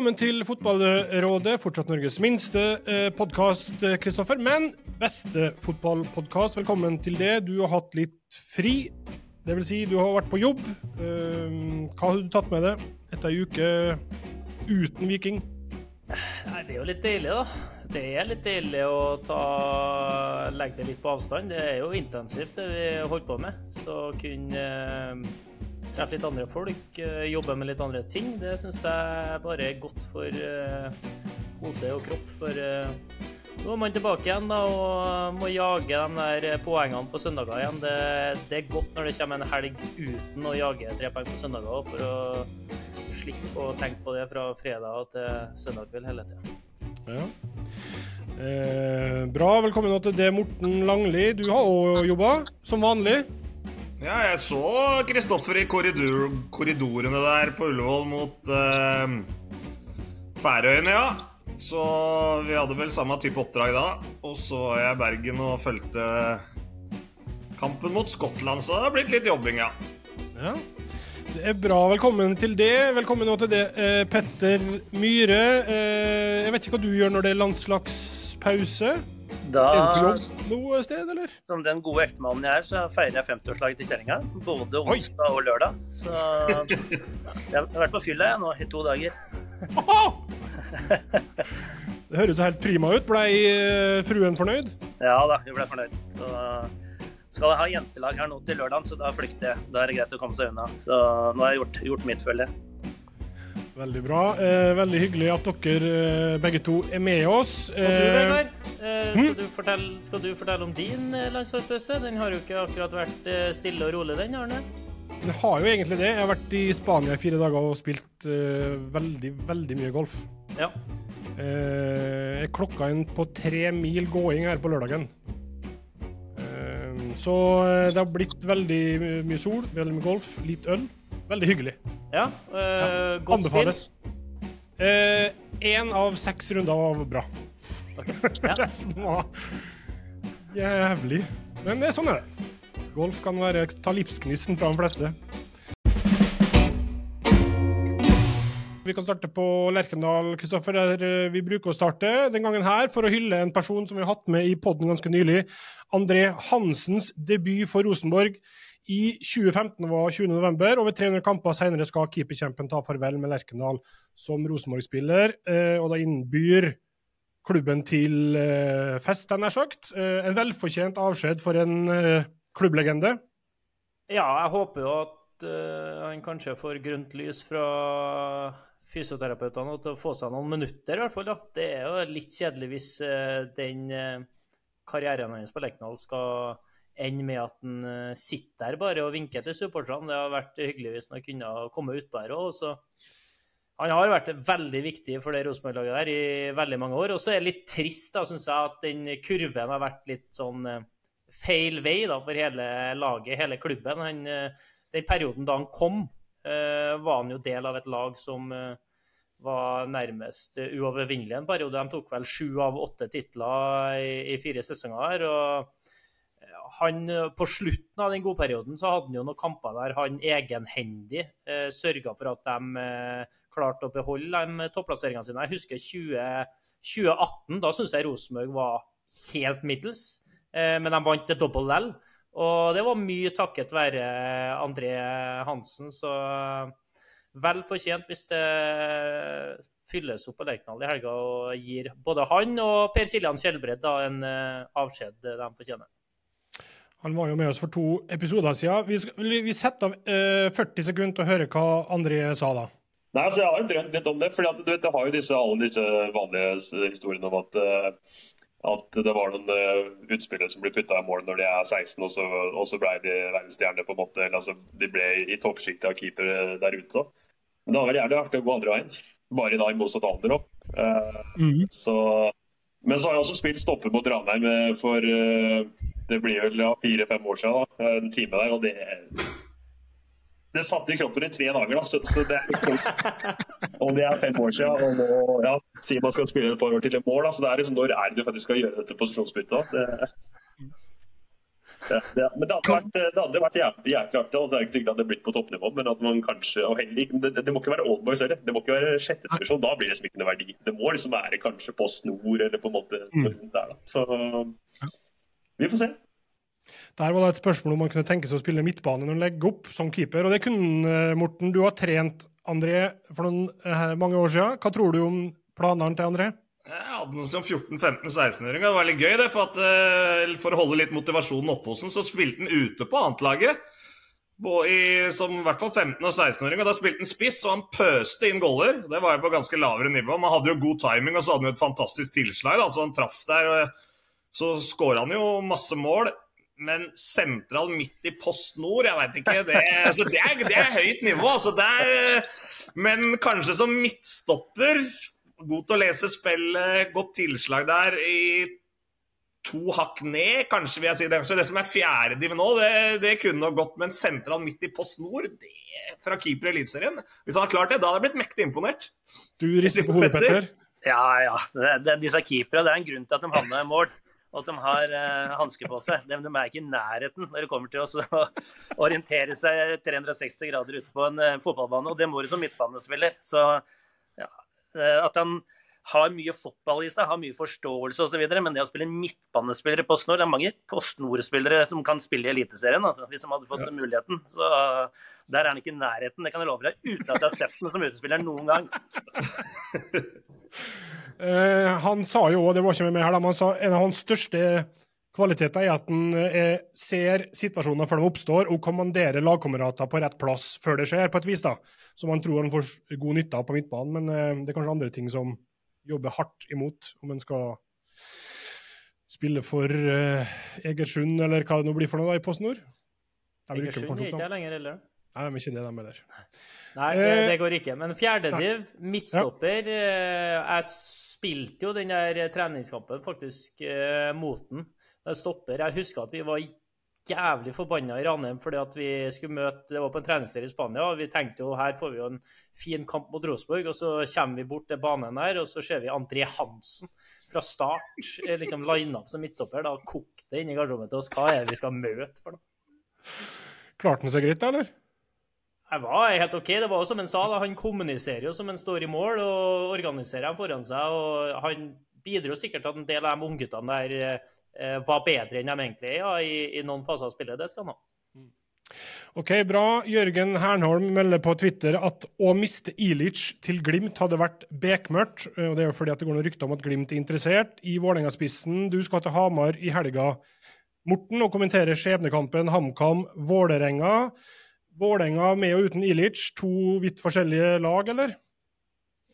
velkommen til Fotballrådet. Fortsatt Norges minste eh, podkast, Kristoffer, men beste fotballpodkast. Velkommen til det. Du har hatt litt fri. Det vil si, du har vært på jobb. Eh, hva har du tatt med deg etter ei uke uten Viking? Nei, Det er jo litt deilig, da. Det er litt deilig å ta, legge det litt på avstand. Det er jo intensivt, det vi holder på med. Så kunne eh, treffe litt andre folk, eh, jobbe med litt andre ting. Det syns jeg bare er godt for uh, hode og kropp. For uh, nå er man tilbake igjen da, og må jage de der poengene på søndager igjen. Det, det, er godt når det kommer en helg uten å jage tre poeng på søndager, for å slippe å tenke på det fra fredag til søndag kveld hele tida. Ja. Eh, bra. Velkommen til det, Morten Langli. Du har òg jobba, som vanlig. Ja, jeg så Kristoffer i korridor, korridorene der på Ullevål mot eh, Færøyene, ja. Så vi hadde vel samme type oppdrag da. Og så var jeg i Bergen og fulgte kampen mot Skottland, så det har blitt litt jobbing, ja. ja. Det er bra. Velkommen til det. Velkommen nå til det, eh, Petter Myhre. Eh, jeg vet ikke hva du gjør når det er landslagspause? Da, noe sted, eller? Som den gode ektemannen jeg er, så feirer jeg 50-årslaget til kjerringa. Både onsdag og lørdag. Så jeg har vært på fylla jeg nå i to dager. det høres helt prima ut. Blei fruen fornøyd? Ja da, hun ble fornøyd. Så skal jeg ha jentelag her nå til lørdag, så da flykter jeg. Da er det greit å komme seg unna. Så nå har jeg gjort, gjort mitt følge. Veldig bra. Eh, veldig hyggelig at dere eh, begge to er med oss. Og du, eh, Vegard, eh, skal, hm? du fortelle, skal, du fortelle om din eh, landslagspause? Den har jo ikke akkurat vært eh, stille og rolig, den, Arne? Den har jo egentlig det. Jeg har vært i Spania i fire dager og spilt veldig, veldig mye golf. Ja. jeg klokka inn på tre mil gåing her på lørdagen. så det har blitt veldig mye sol, veldig mye golf, litt øl. Veldig hyggelig. Ja, Uh, ja. Godt Anbefales. Én uh, av seks runder var bra. Okay. Ja. Resten var jævlig. Men det, er sånn er det. Golf kan være, ta livsgnisten fra de fleste. Vi kan starte på Lerkendal, Kristoffer, der eh, vi bruker å starte. Den gangen her for å hylle en person som vi har hatt med i poden ganske nylig. André Hansens debut for Rosenborg i 2015 var 20.11. Over 300 kamper senere skal keeperkjempen ta farvel med Lerkendal som Rosenborg-spiller, eh, og da innbyr klubben til eh, fest, nær sagt. Eh, en velfortjent avskjed for en klubblegende. Ja, jeg håper jo at han kanskje får grønt lys fra fysioterapeutene til å få seg noen minutter, i hvert fall. Da. Det er jo litt kjedelig hvis den karrieren hans på Lerkendal skal enn med at han uh, sitter der bare og vinker til supporterne. Det har vært hyggelig hvis han kunne komme utpå her òg. Han har vært veldig viktig for det Rosenborg-laget der i veldig mange år. Og så er det litt trist, da, syns jeg, at den kurven har vært litt sånn uh, feil vei da, for hele laget, hele klubben. Han, uh, den perioden da han kom, var han jo del av et lag som var nærmest uovervinnelig en periode. De tok vel sju av åtte titler i, i fire sesonger her. og han, eh, på slutten av den godperioden så hadde han jo noen kamper der han egenhendig eh, sørga for at de eh, klarte å beholde de topplasseringene sine. Jeg husker 20, 2018. Da syns jeg Rosenborg var helt middels, eh, men de vant til dobbel L. Og det var mye takket være André Hansen, så eh, vel fortjent hvis det fylles opp på Lerkendal i helga og gir både han og Per Siljan Skjelbred en eh, avskjed de fortjener. Han var jo med oss for to episoder siden. Vi, skal, vi setter av eh, 40 sekunder til å høre hva André sa da. Nei, altså Jeg har jo drømt litt om det. for du vet, Jeg har jo disse, alle disse vanlige historiene om at, uh, at det var noen uh, utspillere som ble putta i mål når de er 16, og så, og så ble de verdensstjerner. på en måte, altså, De ble i toppsjiktet av keepere der ute. Da. Men det hadde vært jævlig artig å gå andre veien. Bare da i motsatt alder òg. Uh, mm. Så men så har jeg også spilt stopper mot Ranheim eh, for eh, det blir vel ja, fire-fem år siden. Da, en time der, og det det satt i kroppen i tre dager, da. Så, så det og det er fem år siden, og nå ja, sier man skal spille et par år til i mål. Da, så det er liksom, Når er det du faktisk skal gjøre dette posisjonsbyttet? Det... Ja, ja. Men det hadde vært, det hadde vært jævlig, jævlig artig. og så er det ikke sikkert at det blir på toppnivå, men at man kanskje og heller, det, det må ikke være Oldboys heller. Det må ikke være sjette divisjon. Da blir det liksom ikke noe verdi. Det må liksom være kanskje på snor eller på en måte rundt der. da. Så vi får se. Der var det et spørsmål om man kunne tenke seg å spille midtbane når man legger opp som keeper. Og det kunne eh, Morten. Du har trent André for noen, eh, mange år siden. Hva tror du om planene til André? Jeg hadde noen som 14-15-16-åring. Det var litt gøy, det. For, at, eh, for å holde litt motivasjonen oppe hos den, så spilte han ute på annetlaget. Som i hvert fall 15- og 16-åring. Og da spilte han spiss, og han pøste inn goller. Det var jo på ganske lavere nivå. Man hadde jo god timing, og så hadde han jo et fantastisk tilslag. Da, så han traff der. Og så skåra han jo masse mål. Men sentral midt i post nord, jeg veit ikke. Det, altså, det, er, det er høyt nivå. Altså, er, men kanskje som midtstopper God til å lese spillet, godt tilslag der i to hakk ned, kanskje vil jeg si. Det, kanskje det som er fjerde div nå, det, det kunne nok gått. Men sentral midt i post nord, det fra keeper i Eliteserien Hvis han hadde klart det, da hadde jeg blitt mektig imponert. Du rister på hodet, Petter. Ja, ja. Det, det, disse keepere, det er en grunn til at de havner i mål. Og at de har eh, hansker på seg. De, de, er ikke i nærheten når det kommer til å orientere seg 360 grader ute på en eh, fotballbane. Og det må du som midtbanespiller. Så at han har mye fotball i seg, har mye forståelse osv. Men det å spille midtbanespillere på Snor Det er mange postnordspillere som kan spille i Eliteserien, altså, hvis de hadde fått ja. muligheten. Så der er han ikke i nærheten, det kan jeg love deg, uten at jeg har sett ham som utespiller noen gang. uh, han sa jo, òg, det var ikke med meg her, men han sa en av hans største kvaliteter er at en eh, ser situasjoner før de oppstår, og kommanderer lagkamerater på rett plass før det skjer, på et vis. da, Som man tror han får god nytte av på midtbanen. Men eh, det er kanskje andre ting som jobber hardt imot, om en skal spille for uh, Egersund, eller hva det nå blir for noe da, i Post Nord. Egersund er ikke jeg lenger heller. Nei, de er ikke det, de heller. Nei, det, det, går ikke. Men fjerdediv, midtstopper ja. Jeg spilte jo den der treningskampen faktisk mot den. Jeg stopper. Jeg husker at vi var jævlig forbanna i Ranheim fordi at vi skulle møte Det var på en treningsleir i Spania, og vi tenkte jo her får vi jo en fin kamp mot Rosenborg. Og så kommer vi bort til banen der, og så ser vi André Hansen fra start liksom line up som midtstopper. Da kokte det inn i garderoben til oss. Hva er det vi skal møte for noe? Klarte han seg greit, da, eller? Jeg var helt OK. Det var jo som han sa, da. han kommuniserer jo som han står i mål og organiserer foran seg. og han bidro sikkert til at en del av de ungguttene der eh, var bedre enn de egentlig er ja, i, i, noen faser av spillet. Det skal han ha. OK, bra. Jørgen Hernholm melder på Twitter at å miste Ilic til Glimt hadde vært bekmørkt. og Det er jo fordi at det går noen rykter om at Glimt er interessert i Vålerenga-spissen. Du skal til Hamar i helga, Morten, og kommentere skjebnekampen HamKam-Vålerenga. Vålerenga med og uten Ilic, to vidt forskjellige lag, eller?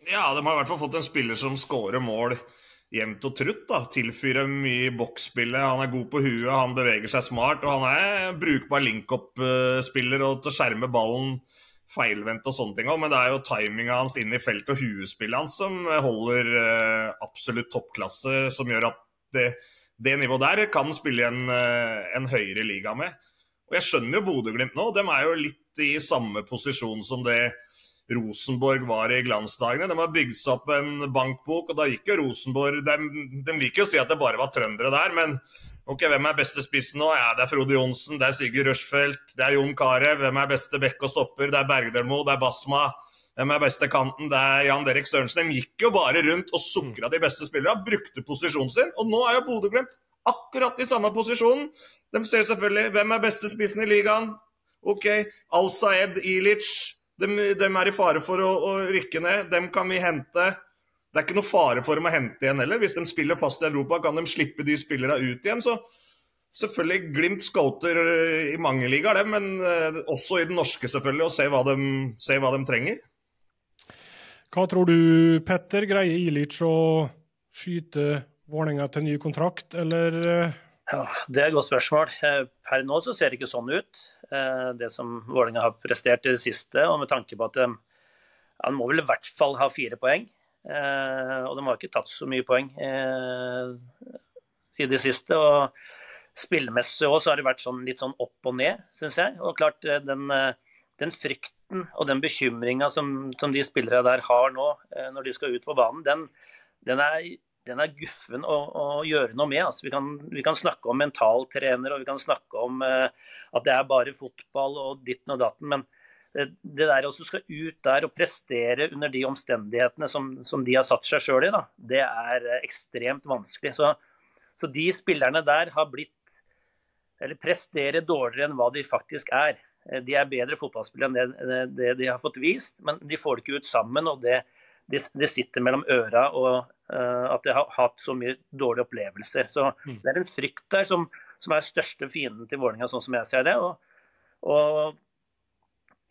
Ja, de har i hvert fall fått en spiller som skårer mål jevnt og trutt. da, tilfyrer mye i boksspillet. Han er god på huet, han beveger seg smart. Og han er brukbar link-up-spiller og til å skjerme ballen feilvendt og sånne ting òg. Men det er jo timinga hans inn i feltet og huespillet hans som holder uh, absolutt toppklasse, som gjør at det, det nivået der kan spille en, uh, en høyere liga med. Og jeg skjønner jo Bodø-Glimt nå. De er jo litt i samme posisjon som det Rosenborg var i glansdagene. De har bygd seg opp en bankbok, og da gikk jo Rosenborg De, de liker jo å si at det bare var trøndere der, men ok, hvem er beste spissen nå? Ja, det er Frode Johnsen, det er Sigurd Rushfeldt, det er Jon Carew. Hvem er beste bekk og stopper? Det er Bergdølmo, det er Basma. Hvem er beste kanten? Det er Jan Derek Sørensen. De gikk jo bare rundt og sukra de beste spillerne, brukte posisjonen sin. Og nå er jo Bodø glemt akkurat i samme posisjonen. De ser selvfølgelig hvem er beste spissen i ligaen. OK, Al-Saed Ilic. De, de, er i fare for å, å, rykke ned. Dem kan vi hente. Det er ikke noe fare for dem å hente igjen heller. Hvis de spiller fast i Europa, kan de slippe de spillerne ut igjen. Så selvfølgelig Glimt scouter eh, i mange ligaer, men eh, også i den norske, selvfølgelig, og se hva de, se hva de trenger. Hva tror du, Petter? Greier Ilic å skyte Vålerenga til ny kontrakt, eller? Eh? Ja, Det er et godt spørsmål. Per nå så ser det ikke sånn ut. Eh, det som Vålerenga har prestert i det siste. Og med tanke på at de, ja, må vel i hvert fall ha fire poeng. Eh, og de har ikke tatt så mye poeng eh, i det siste. og Spillmessig også har det vært sånn, litt sånn opp og ned, syns jeg. Og klart, den, den frykten og den bekymringa som, som, de spillere der har nå, når de skal ut på banen, den, den er den er guffen å, å gjøre noe med. Altså, vi, kan, vi, kan, snakke om mentaltrener og vi kan snakke om uh, at det er bare fotball og ditten og datten. Men det, det der å skal ut der og prestere under de omstendighetene som, som de har satt seg sjøl i, da, det er uh, ekstremt vanskelig. Så, så, de spillerne der har blitt eller presterer dårligere enn hva de faktisk er. Uh, de er bedre fotballspillere enn det, det, de har fått vist, men de får det ikke ut sammen. og det det, det sitter mellom øra og uh, at de har hatt så mye dårlige opplevelser. Så mm. Det er en frykt der som, som er største fienden til Vålerenga, sånn som jeg ser det. Og, og,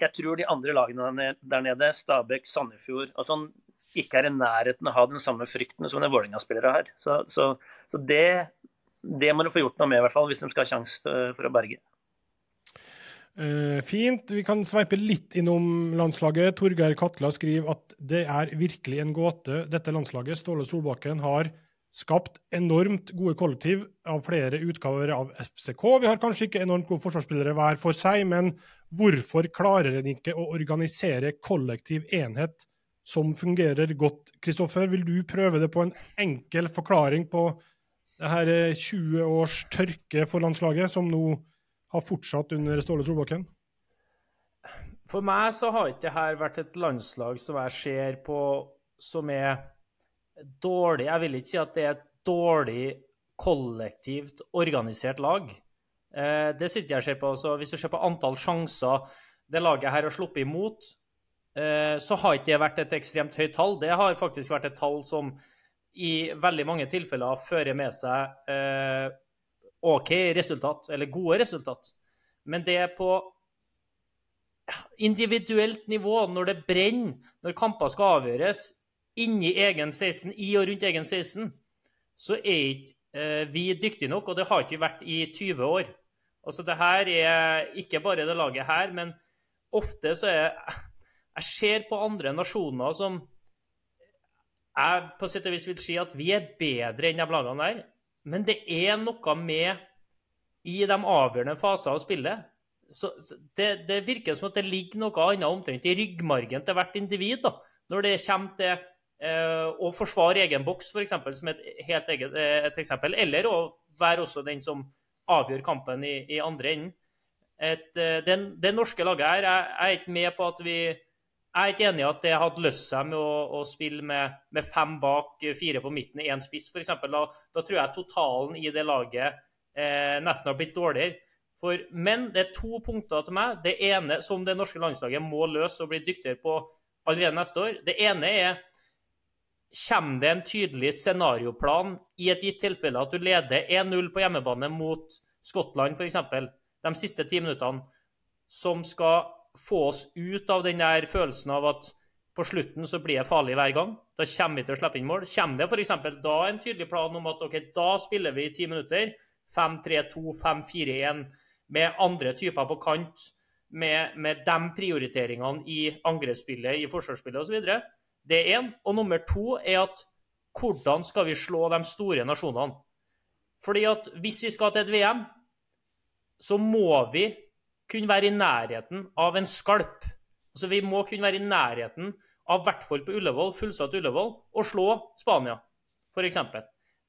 jeg tror de andre lagene der nede, Stabæk, Sandefjord og sånn, ikke er i nærheten av å ha den samme frykten som det Vålerenga-spillere har. Så, så, så det, det, må du få gjort noe med, i hvert fall, hvis de skal ha sjanse for å berge. Uh, fint. Vi kan sveipe litt innom landslaget. Torgeir Katla skriver at det er virkelig en gåte, dette landslaget. Ståle Solbakken har skapt enormt gode kollektiv av flere utgaver av FCK. Vi har kanskje ikke enormt gode forsvarsspillere hver for seg, men hvorfor klarer en ikke å organisere kollektiv enhet som fungerer godt? Kristoffer, vil du prøve det på en enkel forklaring på det her 20 eh, års tørke for landslaget, som nå har fortsatt under Ståle Solbakken? For meg så har ikke dette vært et landslag som jeg ser på som er dårlig. Jeg vil ikke si at det er et dårlig kollektivt organisert lag. Eh, det sitter jeg og ser på. Så hvis du ser på antall sjanser det laget her har sluppet imot, eh, så har ikke det vært et ekstremt høyt tall. Det har faktisk vært et tall som i veldig mange tilfeller fører med seg eh, OK resultat, eller gode resultat. Men det er på individuelt nivå, når det brenner, når kamper skal avgjøres inni egen 16, i og rundt egen 16, så er ikke eh, vi dyktige nok, og det har ikke vært i 20 år. Altså, det her er ikke bare det laget her, men ofte så er Jeg ser på andre nasjoner som jeg på sett og vis vil si at vi er bedre enn de lagene der. Men det er noe med i de avgjørende faser av spillet så det, det, virker som at det ligger noe annet omtrent i ryggmargen til hvert individ. da, Når det kommer til eh, å forsvare egen boks, f.eks., som et helt eget eh, et eksempel. Eller å være også den som avgjør kampen i, i andre enden. Et, det, det norske laget her jeg, jeg er ikke med på at vi jeg er ikke enig i at det hadde løst seg med å, å spille med, med, fem bak, fire på midten, én spiss f.eks. Da, da tror jeg totalen i det laget eh, nesten har blitt dårligere. For, men det er to punkter til meg. Det ene som det norske landslaget må løse og bli dyktigere på allerede neste år. Det ene er Kommer det en tydelig scenarioplan i et gitt tilfelle at du leder 1-0 på hjemmebane mot Skottland f.eks. de siste ti minuttene, som skal få oss ut av den der følelsen av at på slutten så blir det farlig hver gang. Da kommer vi til å slippe inn mål. Kommer det f.eks. da en tydelig plan om at ok, da spiller vi i ti minutter, 5-3-2, 5-4-1, med andre typer på kant, med, med de prioriteringene i angrepsspillet, i forsvarsspillet osv. Det er én. Og nummer to er at hvordan skal vi slå de store nasjonene? Fordi at hvis vi skal til et VM, så må vi kunne være i nærheten av en skalp. Altså Vi må kunne være i nærheten av, hvert fall på Ullevål, fullsatt Ullevål, og slå Spania, f.eks.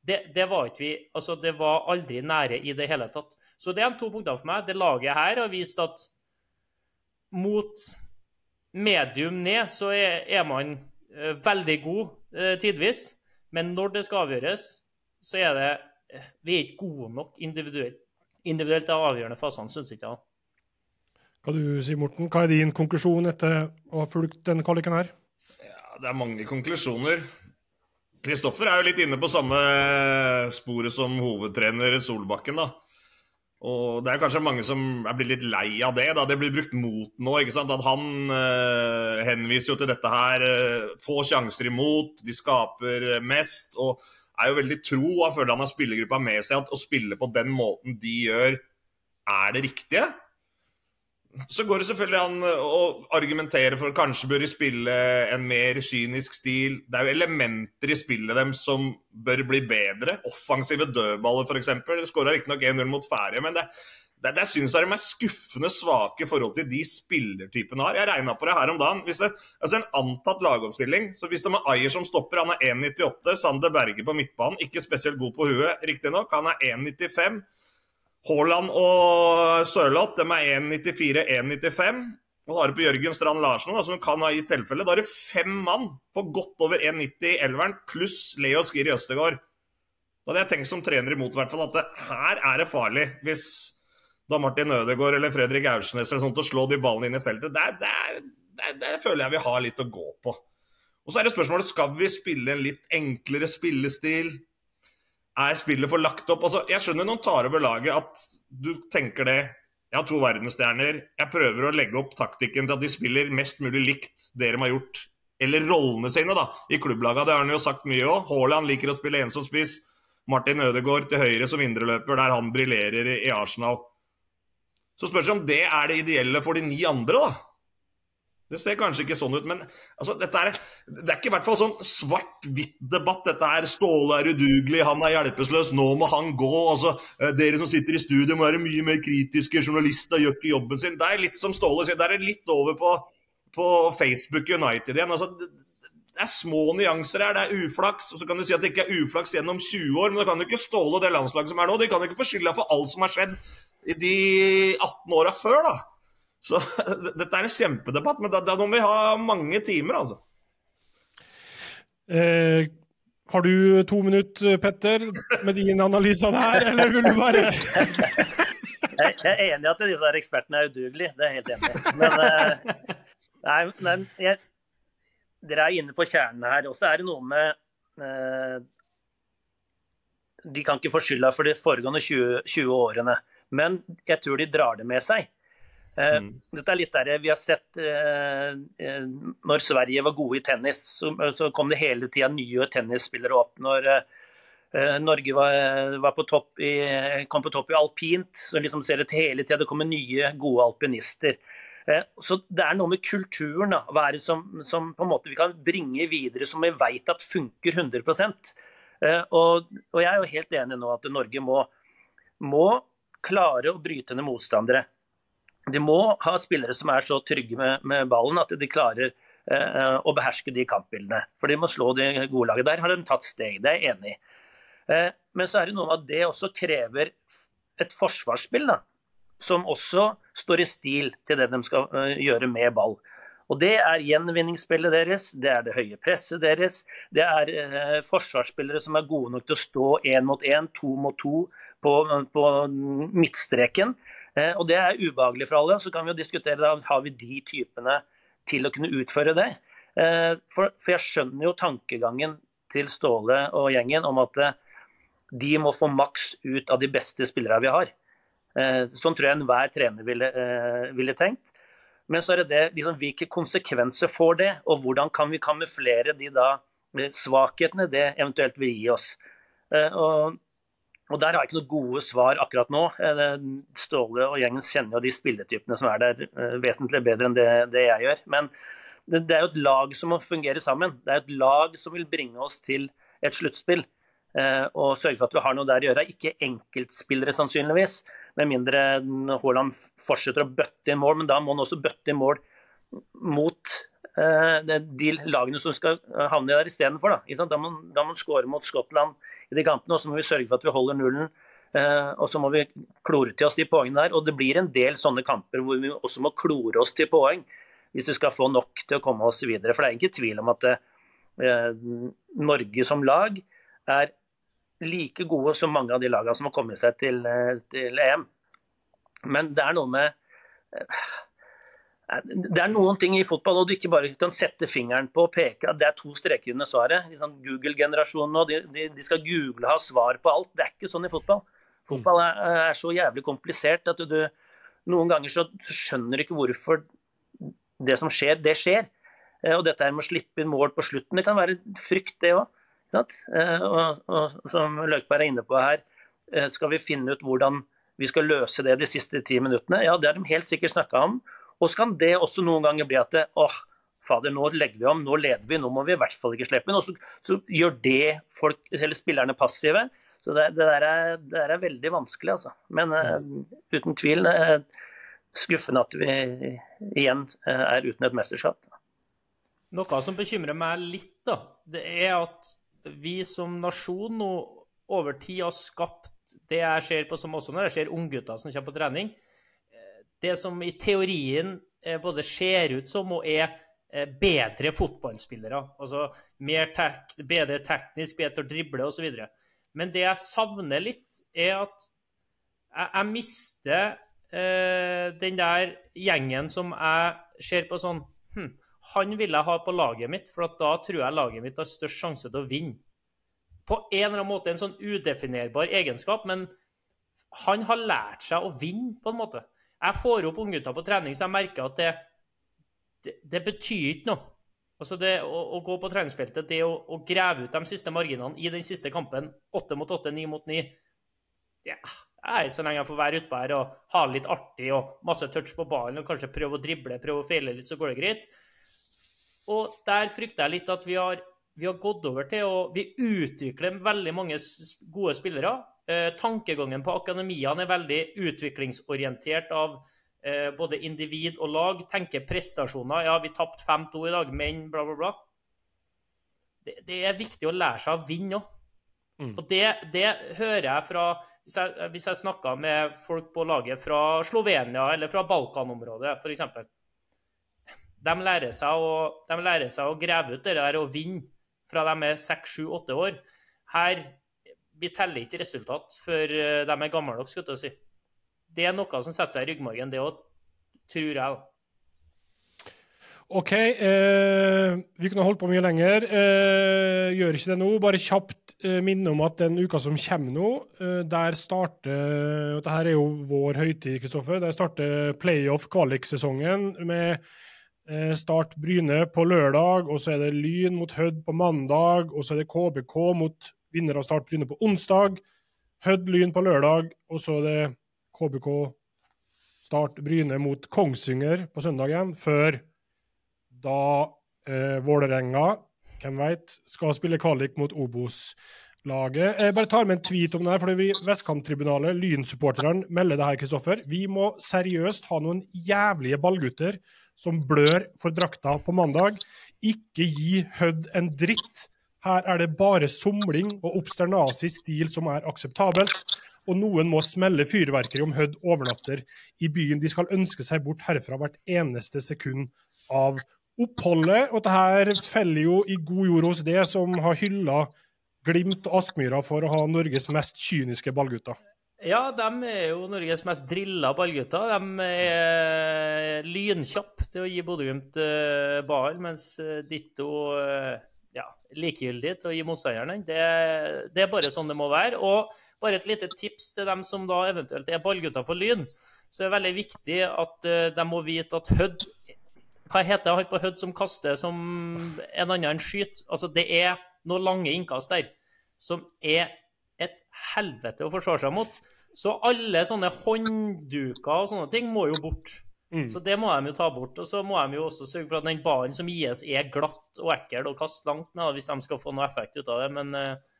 Det, det, var ikke vi, altså det var aldri nære i det hele tatt. Så det er to punktene for meg. Det laget her har vist at mot medium ned så er, er man uh, veldig god uh, tidvis. Men når det skal avgjøres, så er det uh, Vi er ikke gode nok individuelt. Individuelt er avgjørende fasene, syns ikke jeg. Hva du sier, Morten? Hva er din konklusjon etter å ha fulgt denne kvaliken her? Ja, det er mange konklusjoner. Kristoffer er jo litt inne på samme sporet som hovedtrener Solbakken. da. Og det er kanskje mange som er blitt litt lei av det. da Det blir brukt mot nå. ikke sant? At han eh, henviser jo til dette her. Eh, få sjanser imot, de skaper mest. Og er jo veldig tro, han føler han har spillergruppa med seg, at å spille på den måten de gjør, er det riktige. Så går det selvfølgelig an å argumentere for at kanskje bør spille en mer kynisk stil. Det er jo elementer i spillet dem som bør bli bedre. Offensive dødballer, f.eks. Skåra riktignok 1-0 mot Færøy, men det, det, det syns jeg de er skuffende svake i forhold til de spillertypene har. Jeg regna på det her om dagen. Hvis det, altså En antatt lagoppstilling. så Hvis de har Ayer som stopper, han er 1,98. Sander Berge på midtbanen, ikke spesielt god på huet, riktignok. Han er 1,95. Haaland og Sørloth de er 1,94-1,95. Og så har du på Jørgen Strand Larsen, da, som kan ha i tilfelle. Da er det fem mann på godt over 1,90 i elveren, pluss Leo Skiri Østegård. Da hadde jeg tenkt som trener imot hvert fall, at det, her er det farlig hvis da Martin Ødegaard eller Fredrik Aursnes eller sånt, å slå de ballene inn i feltet. Der, der, der, der føler jeg vi har litt å gå på. Og så er det spørsmålet skal vi spille en litt enklere spillestil. Er spillet for lagt opp? Altså, jeg skjønner noen tar over laget at du tenker det. Jeg har to verdensstjerner. Jeg prøver å legge opp taktikken til at de spiller mest mulig likt det de har gjort. Eller rollene sine da, i klubblaga. Det har han jo sagt mye òg. Haaland liker å spille ensom spiss. Martin Ødegaard til høyre som indreløper, der han briljerer i Arsenal. Så spørs det om det er det ideelle for de ni andre, da. Det ser kanskje ikke sånn ut, men altså, er, det er ikke i hvert fall sånn svart-hvitt-debatt. Dette er Ståle er udugelig, han er hjelpeløs, nå må han gå. Altså, dere som sitter i studio må være mye mer kritiske, journalister gjør ikke jobben sin. Det er litt som Ståle sier, det er litt over på, på Facebook United igjen. Altså, det er små nyanser her, det er uflaks. Og så kan du si at det ikke er uflaks gjennom 20 år, men da kan du ikke Ståle det landslaget som er nå. De kan ikke få skylda for alt som har skjedd i de 18 åra før, da. Så dette er en kjempedebatt, men da, da må vi ha mange timer, altså. Eh, har du to minutter, Petter, med din analyse av det her, eller vil du bare Jeg er enig i at disse ekspertene er udugelige, det er jeg helt enig i. Men, eh, nei, men jeg, dere er inne på kjernen her. Og så er det noe med eh, De kan ikke få skylda for de foregående 20, 20 årene, men jeg tror de drar det med seg. Eh, mm. Dette er litt der vi har sett eh, eh, Når Sverige var gode i tennis, så, så kom det hele tida nye tennisspillere opp. Når eh, Norge var, var på i, kom på topp i alpint, så liksom ser det hele tida det kommer nye, gode alpinister. Eh, så Det er noe med kulturen da, hva er det som, som på en måte vi kan bringe videre, som vi vet at funker 100 eh, og, og jeg er jo helt enig nå at Norge må, må klare å bryte ned motstandere de må ha spillere som er så trygge med, med ballen at de klarer eh, å beherske de kampbildene. For de må slå de gode laget. Der har de tatt steg, det er jeg enig i. Eh, men så er det noe med at det også krever et forsvarsspill da, som også står i stil til det de skal uh, gjøre med ball. Og Det er gjenvinningsspillet deres, det er det høye presset deres. Det er eh, forsvarsspillere som er gode nok til å stå én mot én, to mot to på, på midtstreken. Eh, og Det er ubehagelig for alle. Så kan vi jo diskutere da, har vi de typene til å kunne utføre det. Eh, for, for jeg skjønner jo tankegangen til Ståle og gjengen om at eh, de må få maks ut av de beste spillerne vi har. Sånn tror jeg enhver trener ville, ville tenkt. Men så er det det, liksom, hvilke konsekvenser får det, og hvordan kan vi kamuflere de da svakhetene det eventuelt vil gi oss. Og og Der har jeg ikke noen gode svar akkurat nå. Eh, Ståle og gjengen kjenner jo de spilletypene som er der eh, vesentlig bedre enn det, det jeg gjør. Men det, det, er jo et lag som må fungere sammen. Det er et lag som vil bringe oss til et sluttspill. Eh, og sørge for at vi har noe der å gjøre. Ikke enkeltspillere sannsynligvis, med mindre Haaland fortsetter å bøtte i mål. Men da må han også bøtte i mål mot de lagene som skal havne der istedenfor. Da. da må han skåre mot Skottland i de kampene. Og så må vi sørge for at vi holder nullen. Uh, og så må vi klore til oss de poengene der. Og det blir en del sånne kamper hvor vi også må klore oss til poeng hvis vi skal få nok til å komme oss videre. For det er ikke tvil om at uh, Norge som lag er like gode som mange av de lagene som har kommet seg til, uh, til EM. Men det er noe med det er noen ting i fotball og du ikke bare kan sette fingeren på og peke det er to streker under svaret. Sånn Google-generasjonen de, de, de, skal google og ha svar på alt. Det er ikke sånn i fotball. Fotball er, er så jævlig komplisert at du, du noen ganger så, så, skjønner du ikke hvorfor det som skjer, det skjer. Eh, og dette med å slippe inn mål på slutten, det kan være frykt, det òg. Eh, og, og, som Løkberg er inne på her, eh, skal vi finne ut hvordan vi skal løse det de siste ti minuttene? Ja, det har de helt sikkert snakka om. Og så kan det også noen ganger bli at det, åh, fader, nå legger vi om, nå leder vi, nå må vi i hvert fall ikke slippe inn. Og så, så, gjør det folk, eller spillerne passive. Så det, det, der, er, det der, er, veldig vanskelig, altså. Men uh, uten tvil uh, skuffende at vi igjen uh, er uten et mesterskap. Noe som bekymrer meg litt, da, det er at vi som nasjon nå over tid har skapt det jeg ser på som også når jeg ser unggutter som kommer på trening. Det som i teorien både ser ut som og er bedre fotballspillere. Altså mer tek bedre teknisk, bedre å drible osv. Men det jeg savner litt, er at jeg, jeg mister eh, den der gjengen som jeg ser på sånn hm, Han vil jeg ha på laget mitt, for da tror jeg laget mitt har størst sjanse til å vinne. På en eller annen måte en sånn udefinerbar egenskap, men han har lært seg å vinne, på en måte. Jeg får opp unggutter på trening, så jeg merker at det, det, det betyr ikke noe. Altså det å, å, gå på treningsfeltet, det å, å, grave ut de siste marginene i den siste kampen, åtte mot åtte, ni mot ni ja, jeg, Så lenge jeg får være utpå her og ha det litt artig og masse touch på ballen og kanskje prøve å drible, prøve å feile litt, så går det greit. Og der frykter jeg litt at vi har, vi har gått over til å Vi utvikler veldig mange gode spillere. Eh, tankegangen på akademiene er veldig utviklingsorientert av eh, både individ og lag tenker prestasjoner. Ja, vi tapte 5-2 i dag, men bla, bla, bla. Det, det, er viktig å lære seg å vinne òg. Mm. Og det, det, hører jeg fra Hvis jeg, hvis jeg snakker med folk på laget fra Slovenia eller fra Balkanområdet f.eks. De lærer, seg å, de lærer seg å grave ut det der og vinne fra de er 6-7-8 år. Her vi teller ikke resultat før eh, de er gamle nok, skulle jeg si det er noe som setter seg i ryggmargen, det òg, tror jeg. OK. Eh, vi kunne holdt på mye lenger. Eh, gjør ikke det nå. Bare kjapt eh, minne om at den uka som kommer nå, eh, der starter og Dette er jo vår høytid, Kristoffer. Der starter playoff kvaliksesongen med eh, Start Bryne på lørdag, og så er det Lyn mot Hødd på mandag, og så er det KBK mot vinner av Start Bryne på onsdag. Hødd Lyn på lørdag, og så er det KBK Start Bryne mot Kongsvinger på søndagen, før da eh, Vålerenga, hvem veit, skal spille kvalik mot Obos-laget. Jeg bare tar med en tweet om det her, fordi Lyn-supporterne, melder det her, Kristoffer. Vi må seriøst ha noen jævlige ballgutter som blør for drakta på mandag. Ikke gi Hødd en dritt. Her er det bare somling og obsternasig stil som er akseptabelt og noen må smelle fyrverkeri om Hødd overnatter i byen. De skal ønske seg bort herfra hvert eneste sekund av oppholdet. Og det her feller jo i god jord hos det som har hylla Glimt og Aspmyra for å ha Norges mest kyniske ballgutter. Ja, de er jo Norges mest drilla ballgutter. De er lynkjappe til å gi Bodø-Glimt uh, ball, mens uh, ditto uh, ja, likegyldig til å gi motstanderen det, det, er bare sånn det må være. Og bare et lite tips til dem som da eventuelt er ballgutter for Lyn. Så det er veldig viktig at uh, de må vite at Hødd Hva heter han på Hødd som kaster som en annen enn skyter? Altså, det er noen lange innkast der som er et helvete å forsvare seg mot. Så alle sånne håndduker og sånne ting må jo bort. Mm. Så det må de jo ta bort. Og så må de jo også sørge for at den ballen som gis, er glatt og ekkel og kaste langt med, hvis de skal få noe effekt ut av det. Men uh,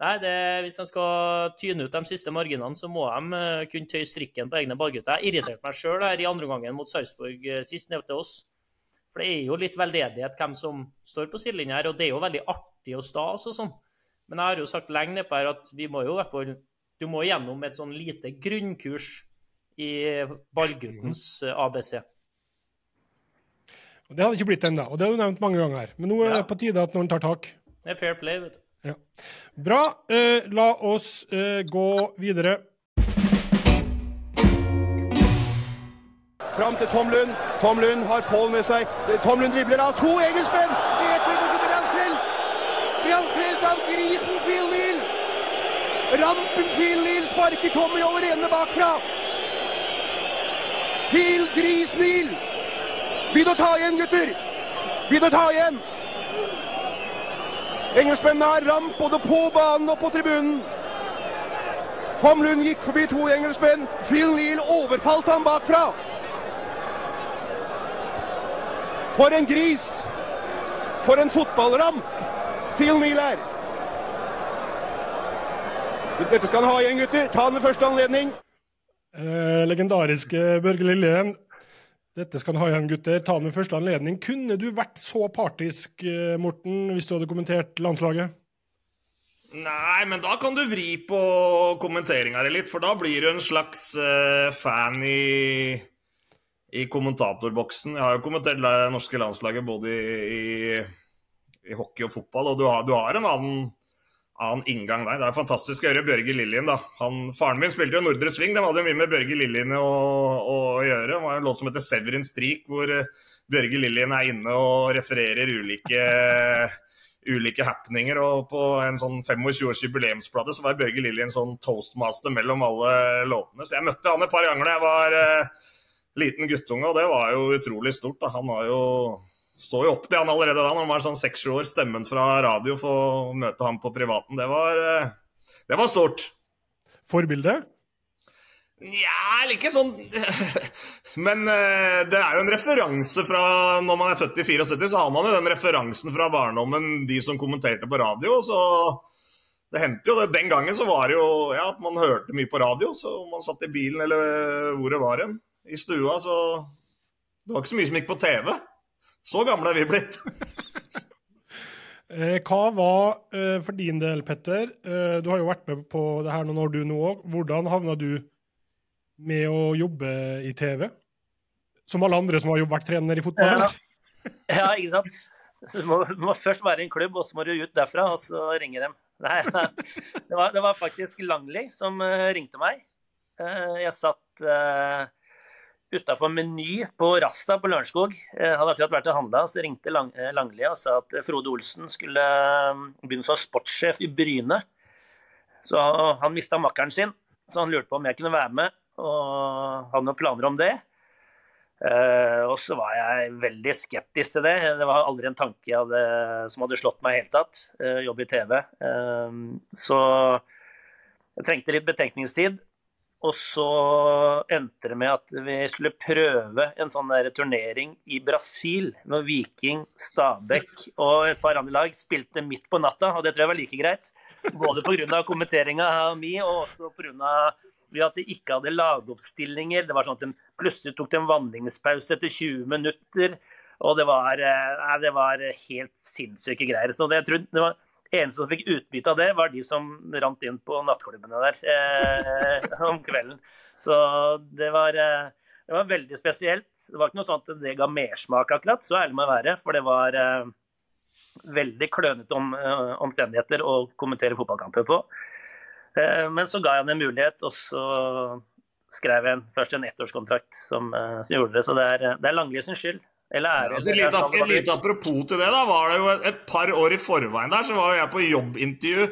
Nei, det, Hvis de skal tyne ut de siste marginene, så må de uh, kunne tøye strikken på egne ballgutter. Jeg irriterte meg sjøl i andre gangen mot Sarpsborg uh, sist, ned til oss. For det er jo litt veldedighet hvem som står på sidelinja her, og det er jo veldig artig og stas og sånn. Men jeg har jo sagt lenge nedpå her at vi må jo i hvert fall Du må gjennom et sånn lite grunnkurs i ballguttens ABC. ABC. Det hadde ikke blitt ennå, og det har du nevnt mange ganger her. Men nå er det på tide at noen tar tak. Det er fair play, vet du. Ja. Bra. Eh, la oss eh, gå videre. Fram til Tom Lund. Tom Lund har Pål med seg. Tom Lund dribler av to engelskmenn! I ett minutt blir han felt! Blir han felt av grisen Phil Neal! Rampen Phil Neal sparker Tommy over ende bakfra. Phil Gris Neal! Begynn å ta igjen, gutter! Begynn å ta igjen! Engelskmennene har ramp både på banen og på tribunen. Homlund gikk forbi to engelskmenn. Phil Neal overfalt ham bakfra. For en gris! For en fotballramp Phil Neal er. Dette skal han ha igjen, gutter. Ta den ved første anledning. Eh, legendariske Børge Liljen. Dette skal han ha igjen, gutter. Ta med første anledning. Kunne du vært så partisk, eh, Morten, hvis du hadde kommentert landslaget? Nei, men da kan du vri på kommenteringa litt, for da blir du en slags uh, fan i, i kommentatorboksen. Jeg har jo kommentert det norske landslaget både i, i, i hockey og fotball, og du har, du har en annen, annen inngang der. Det er fantastisk å høre Bjørge Lillien, da. Han, faren min spilte jo Nordre Sving, de hadde jo mye med Bjørge Lillien å, å, gjøre. Det var en låt som heter Severin Strik, hvor eh, Bjørge Lillien er inne og refererer ulike ulike happeninger. Og på en sånn 25-års jubileumsplate så var Bjørge Lillien sånn toastmaster mellom alle låtene. Så jeg møtte han et par ganger da jeg var eh, liten guttunge, og det var jo utrolig stort. Da. Han var jo så jo opp til han allerede da når han var sånn seks-sju år. Stemmen fra radio for å møte ham på privaten. Det var, eh, det var stort. Forbilde? Nja, ikke sånn Men uh, det er jo en referanse fra når man er født i 74, så har man jo den referansen fra barndommen, de som kommenterte på radio. Så det hendte jo det. Den gangen så var det jo ja, at man hørte mye på radio. Så man satt i bilen eller hvor det var hen, i stua, så Det var ikke så mye som gikk på TV. Så gamle er vi blitt. Eh, hva var, eh, for din del, Petter, eh, du har jo vært med på det her noen år du nå òg. Hvordan havna du med å jobbe i TV? Som alle andre som har vært trener i fotball? Ja. Ja, ikke sant. Du må, du må først være i en klubb, og så må du ut derfra, og så ringe dem. Nei. Det, var, det var faktisk Langli som ringte meg. Eh, jeg satt utafor Meny på Rasta på Lørenskog. Jeg hadde akkurat vært og handla, så ringte Lang, eh, Langli og sa at Frode Olsen skulle eh, begynne som sportssjef i Bryne. Så han mista makkeren sin, så han lurte på om jeg kunne være med. Og hadde noen planer om det. Eh, og så var jeg veldig skeptisk til det. Det var aldri en tanke hadde, som hadde slått meg i hele tatt. Jobb i TV. Eh, så jeg trengte litt betenkningstid. Og så endte det med at vi skulle prøve en sånn der turnering i Brasil. Når Viking, Stabæk og et par andre lag spilte midt på natta. Og det tror jeg var like greit. Både pga. kommenteringa mi og også pga at de ikke hadde lagoppstillinger. Det var sånn at de plutselig tok en vanningspause etter 20 minutter. Og det var, nei, det var helt sinnssyke greier. Så det, jeg tror det var eneste som fikk utbytte av det, var de som rant inn på nattklubbene der eh, om kvelden. Så det var, eh, det var veldig spesielt. Det var ikke noe sånt at det ga mersmak, akkurat. Så ærlig må jeg være. For det var eh, veldig klønete om, eh, omstendigheter å kommentere fotballkamper på. Eh, Men så ga jeg han en mulighet, og så skrev jeg en, først en ettårskontrakt som, eh, som gjorde det. Så det er, det er Langli sin skyld. Eller. Altså, et lite, et lite apropos til det, da. Var det jo et, et par år i forveien der, så var jeg på jobbintervju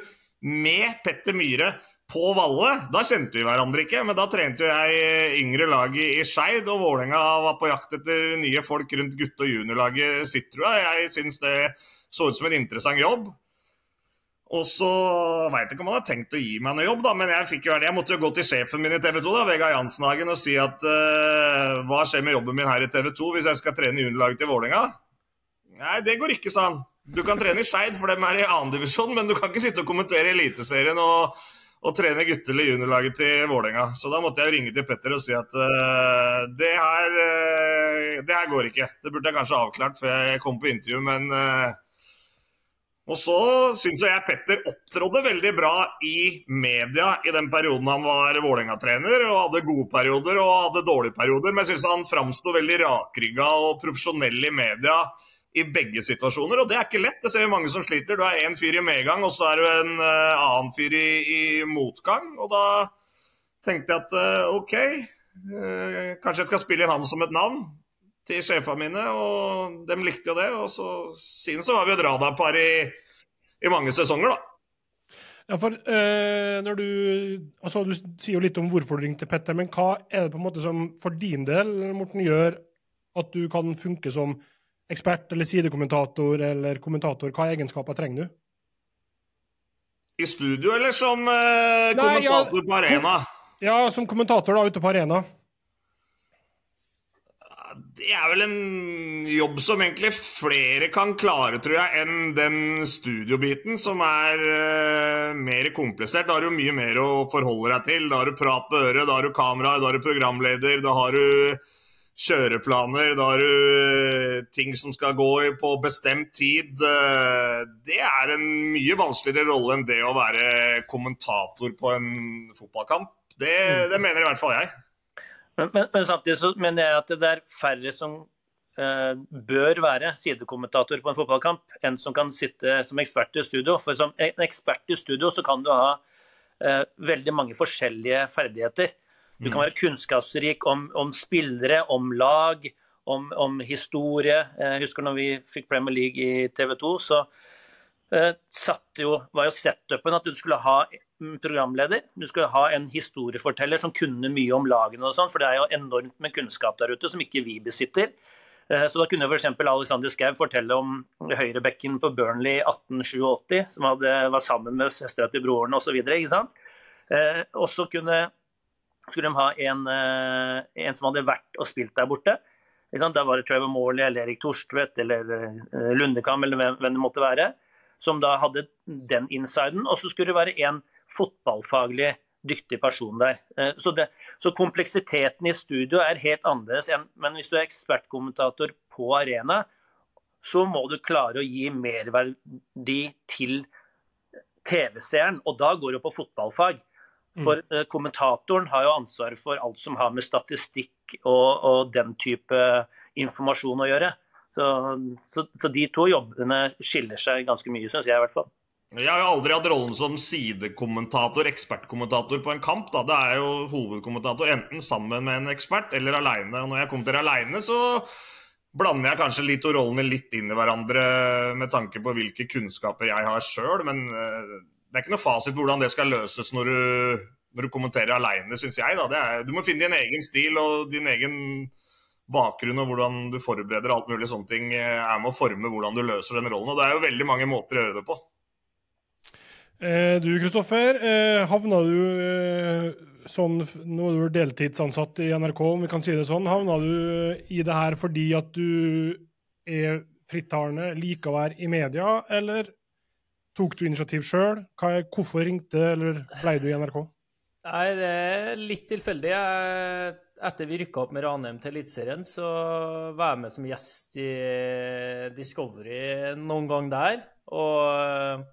med Petter Myhre på Valle. Da kjente vi hverandre ikke, men da trente jeg yngre lag i, i Skeid, og Vålerenga var på jakt etter nye folk rundt gutte- og juniorlaget sitt, tror jeg. Jeg syns det så ut som en interessant jobb. Og så veit ikke om han har tenkt å gi meg noe jobb, da, men jeg, jo, jeg måtte jo gå til sjefen min i TV 2, da, Vegard Jansenhagen, og si at uh, hva skjer med jobben min her i TV 2 hvis jeg skal trene juniorlaget til Vålerenga? Nei, det går ikke, sa han. Du kan trene i Skeid, for dem er i annendivisjon, men du kan ikke sitte og kommentere Eliteserien og, og trene gutte- eller juniorlaget til Vålerenga. Så da måtte jeg ringe til Petter og si at uh, det, her, uh, det her går ikke. Det burde jeg kanskje avklart før jeg kom på intervju, men og så syns jeg Petter opptrådde veldig bra i media i den perioden han var Vålerenga-trener, og hadde gode perioder og hadde dårlige perioder. Men jeg syns han framsto veldig rakrygga og profesjonell i media i begge situasjoner. Og det er ikke lett. Det ser vi mange som sliter. Du er én fyr i medgang, og så er du en uh, annen fyr i, i, motgang. Og da tenkte jeg at uh, OK, uh, kanskje jeg skal spille inn han som et navn til sjefene mine, og de likte jo det. Og så siden så var vi et radarpar i, i mange sesonger, da. Ja, for eh, når du altså Du sier jo litt om hvorfor du ringte Petter, men hva er det på en måte som for din del Morten, gjør at du kan funke som ekspert eller sidekommentator eller kommentator? Hva egenskaper trenger du? I studio eller som eh, kommentator ja, på arena? Ja, som kommentator da, ute på arena. Det er vel en jobb som egentlig flere kan klare, tror jeg, enn den studiobiten, som er uh, mer komplisert. Da har du mye mer å forholde deg til. Da har du prat på øret, da har du kamera, da har du programleder, da har du kjøreplaner, da har du ting som skal gå på bestemt tid. Det er en mye vanskeligere rolle enn det å være kommentator på en fotballkamp. Det, det mener i hvert fall jeg. Men, men, men, samtidig så mener jeg at det er færre som eh, bør være sidekommentator på en fotballkamp, enn som kan sitte som ekspert i studio. For som en ekspert i studio så kan du ha eh, veldig mange forskjellige ferdigheter. Du kan være kunnskapsrik om, om spillere, om lag, om, om, historie. Jeg husker når vi fikk Premier League i TV 2, så uh, jo, var jo setupen at du skulle ha programleder. Du skal ha en historieforteller som kunne mye om lagene og sånn, for det er jo enormt med kunnskap der ute som ikke vi besitter. Uh, så da kunne f.eks. Alexander Schou fortelle om høyrebekken på Burnley 1887, som hadde, var sammen med søstera til broren osv. Uh, og så kunne skulle de ha en, eh, en, som hadde vært og spilt der borte. Da var det Trevor Morley eller Erik Torstvedt eller eh, Lundekam eller hvem det måtte være, som da hadde den insiden. Og så skulle det være en fotballfaglig dyktig person der. Eh, så, det, så kompleksiteten i studio er helt annerledes enn Men hvis du er ekspertkommentator på arena, så må du klare å gi merverdi til TV-seeren, og da går det på fotballfag. Mm. For mm. kommentatoren har jo ansvar for alt som har med statistikk og, og den type informasjon å gjøre. Så, så, så, de to jobbene skiller seg ganske mye, syns jeg i hvert fall. Jeg har jo aldri hatt rollen som sidekommentator, ekspertkommentator på en kamp. Da. Det er jo hovedkommentator enten sammen med en ekspert eller aleine. Når jeg kommer til aleine, så blander jeg kanskje litt og rollene litt inn i hverandre med tanke på hvilke kunnskaper jeg har sjøl, men eh, det er ikke noe fasit hvordan det skal løses når du, når du kommenterer aleine, syns jeg. Er, du må finne din egen stil og din egen bakgrunn og hvordan du forbereder alt mulig sånne ting eh, er med å forme hvordan du løser den rollen. Og det er jo veldig mange måter å gjøre det på. Eh, du Kristoffer, eh, havna du eh, sånn Nå er du deltidsansatt i NRK, om vi kan si det sånn. Havna du i det her fordi at du er frittalende, liker å være i media, eller Tok du initiativ sjøl? Hvorfor ringte eller ble du i NRK? Nei, Det er litt tilfeldig. Etter vi rykka opp med Ranheim til Eliteserien, så var jeg med som gjest i Discovery noen gang der. Og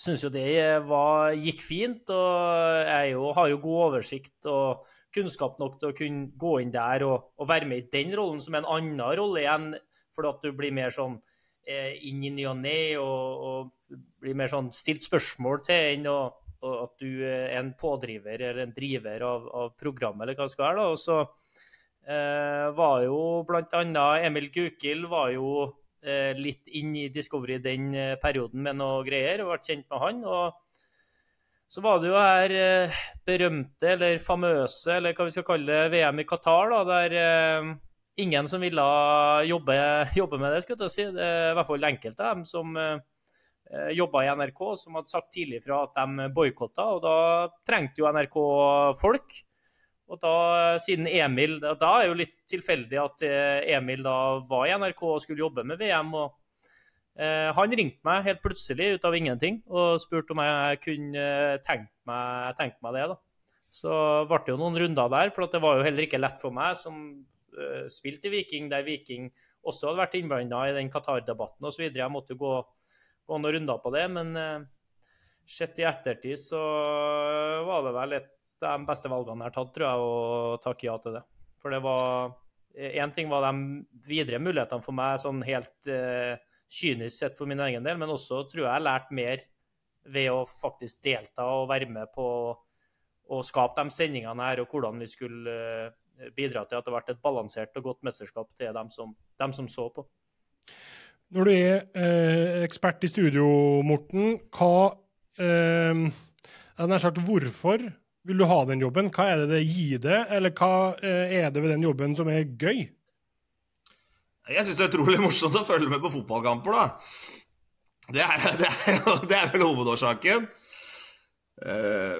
syns jo det var, gikk fint. Og jeg jo, har jo god oversikt og kunnskap nok til å kunne gå inn der og, og være med i den rollen som en annen rolle igjen, fordi at du blir mer sånn Eh, inn i ny og ne og, og, blir mer sånn stilt spørsmål til enn å, at du er en pådriver eller en driver av, av programmet, eller hva det skal være. da, og så eh, var jo bl.a. Emil Gukild var jo litt inn i Discovery den eh, perioden med noe greier, og ble kjent med han. og så var det jo her eh, berømte, eller famøse, eller hva vi skal kalle det, VM i Qatar, da, der eh, ingen som ville jobbe, jobbe, med det. skal jeg si. Det er i hvert fall enkelte av dem som eh, jobba i NRK, som hadde sagt tidlig fra at de boikotta. Og da trengte jo NRK folk. Og da, siden Emil Da er det jo litt tilfeldig at eh, Emil da var i NRK og skulle jobbe med VM. og eh, Han ringte meg helt plutselig ut av ingenting og spurte om jeg kunne tenkt meg, tenke meg det. da. Så ble det jo noen runder der, for det var jo heller ikke lett for meg som uh, spilte i Viking, der Viking også hadde vært innblanda i den Qatar-debatten osv. Jeg måtte gå, gå noen runder på det, men uh, sett i ettertid så var det vel et de beste valgene jeg har tatt, tror jeg, å takke ja til det. For det var Én ting var de videre mulighetene for meg, sånn helt eh, kynisk sett for min egen del, men også tror jeg jeg lærte mer ved å faktisk delta og være med på å skape de sendingene her, og hvordan vi skulle bidra til at det ble et balansert og godt mesterskap til dem som, dem som så på. Når du er eh, ekspert i studio, Morten, hva eh, nær sagt, Hvorfor vil du ha den jobben? Hva er det det gir deg, eller hva eh, er det ved den jobben som er gøy? Jeg syns det er utrolig morsomt å følge med på fotballkamper, da. Det er, det er, det er vel hovedårsaken. Eh,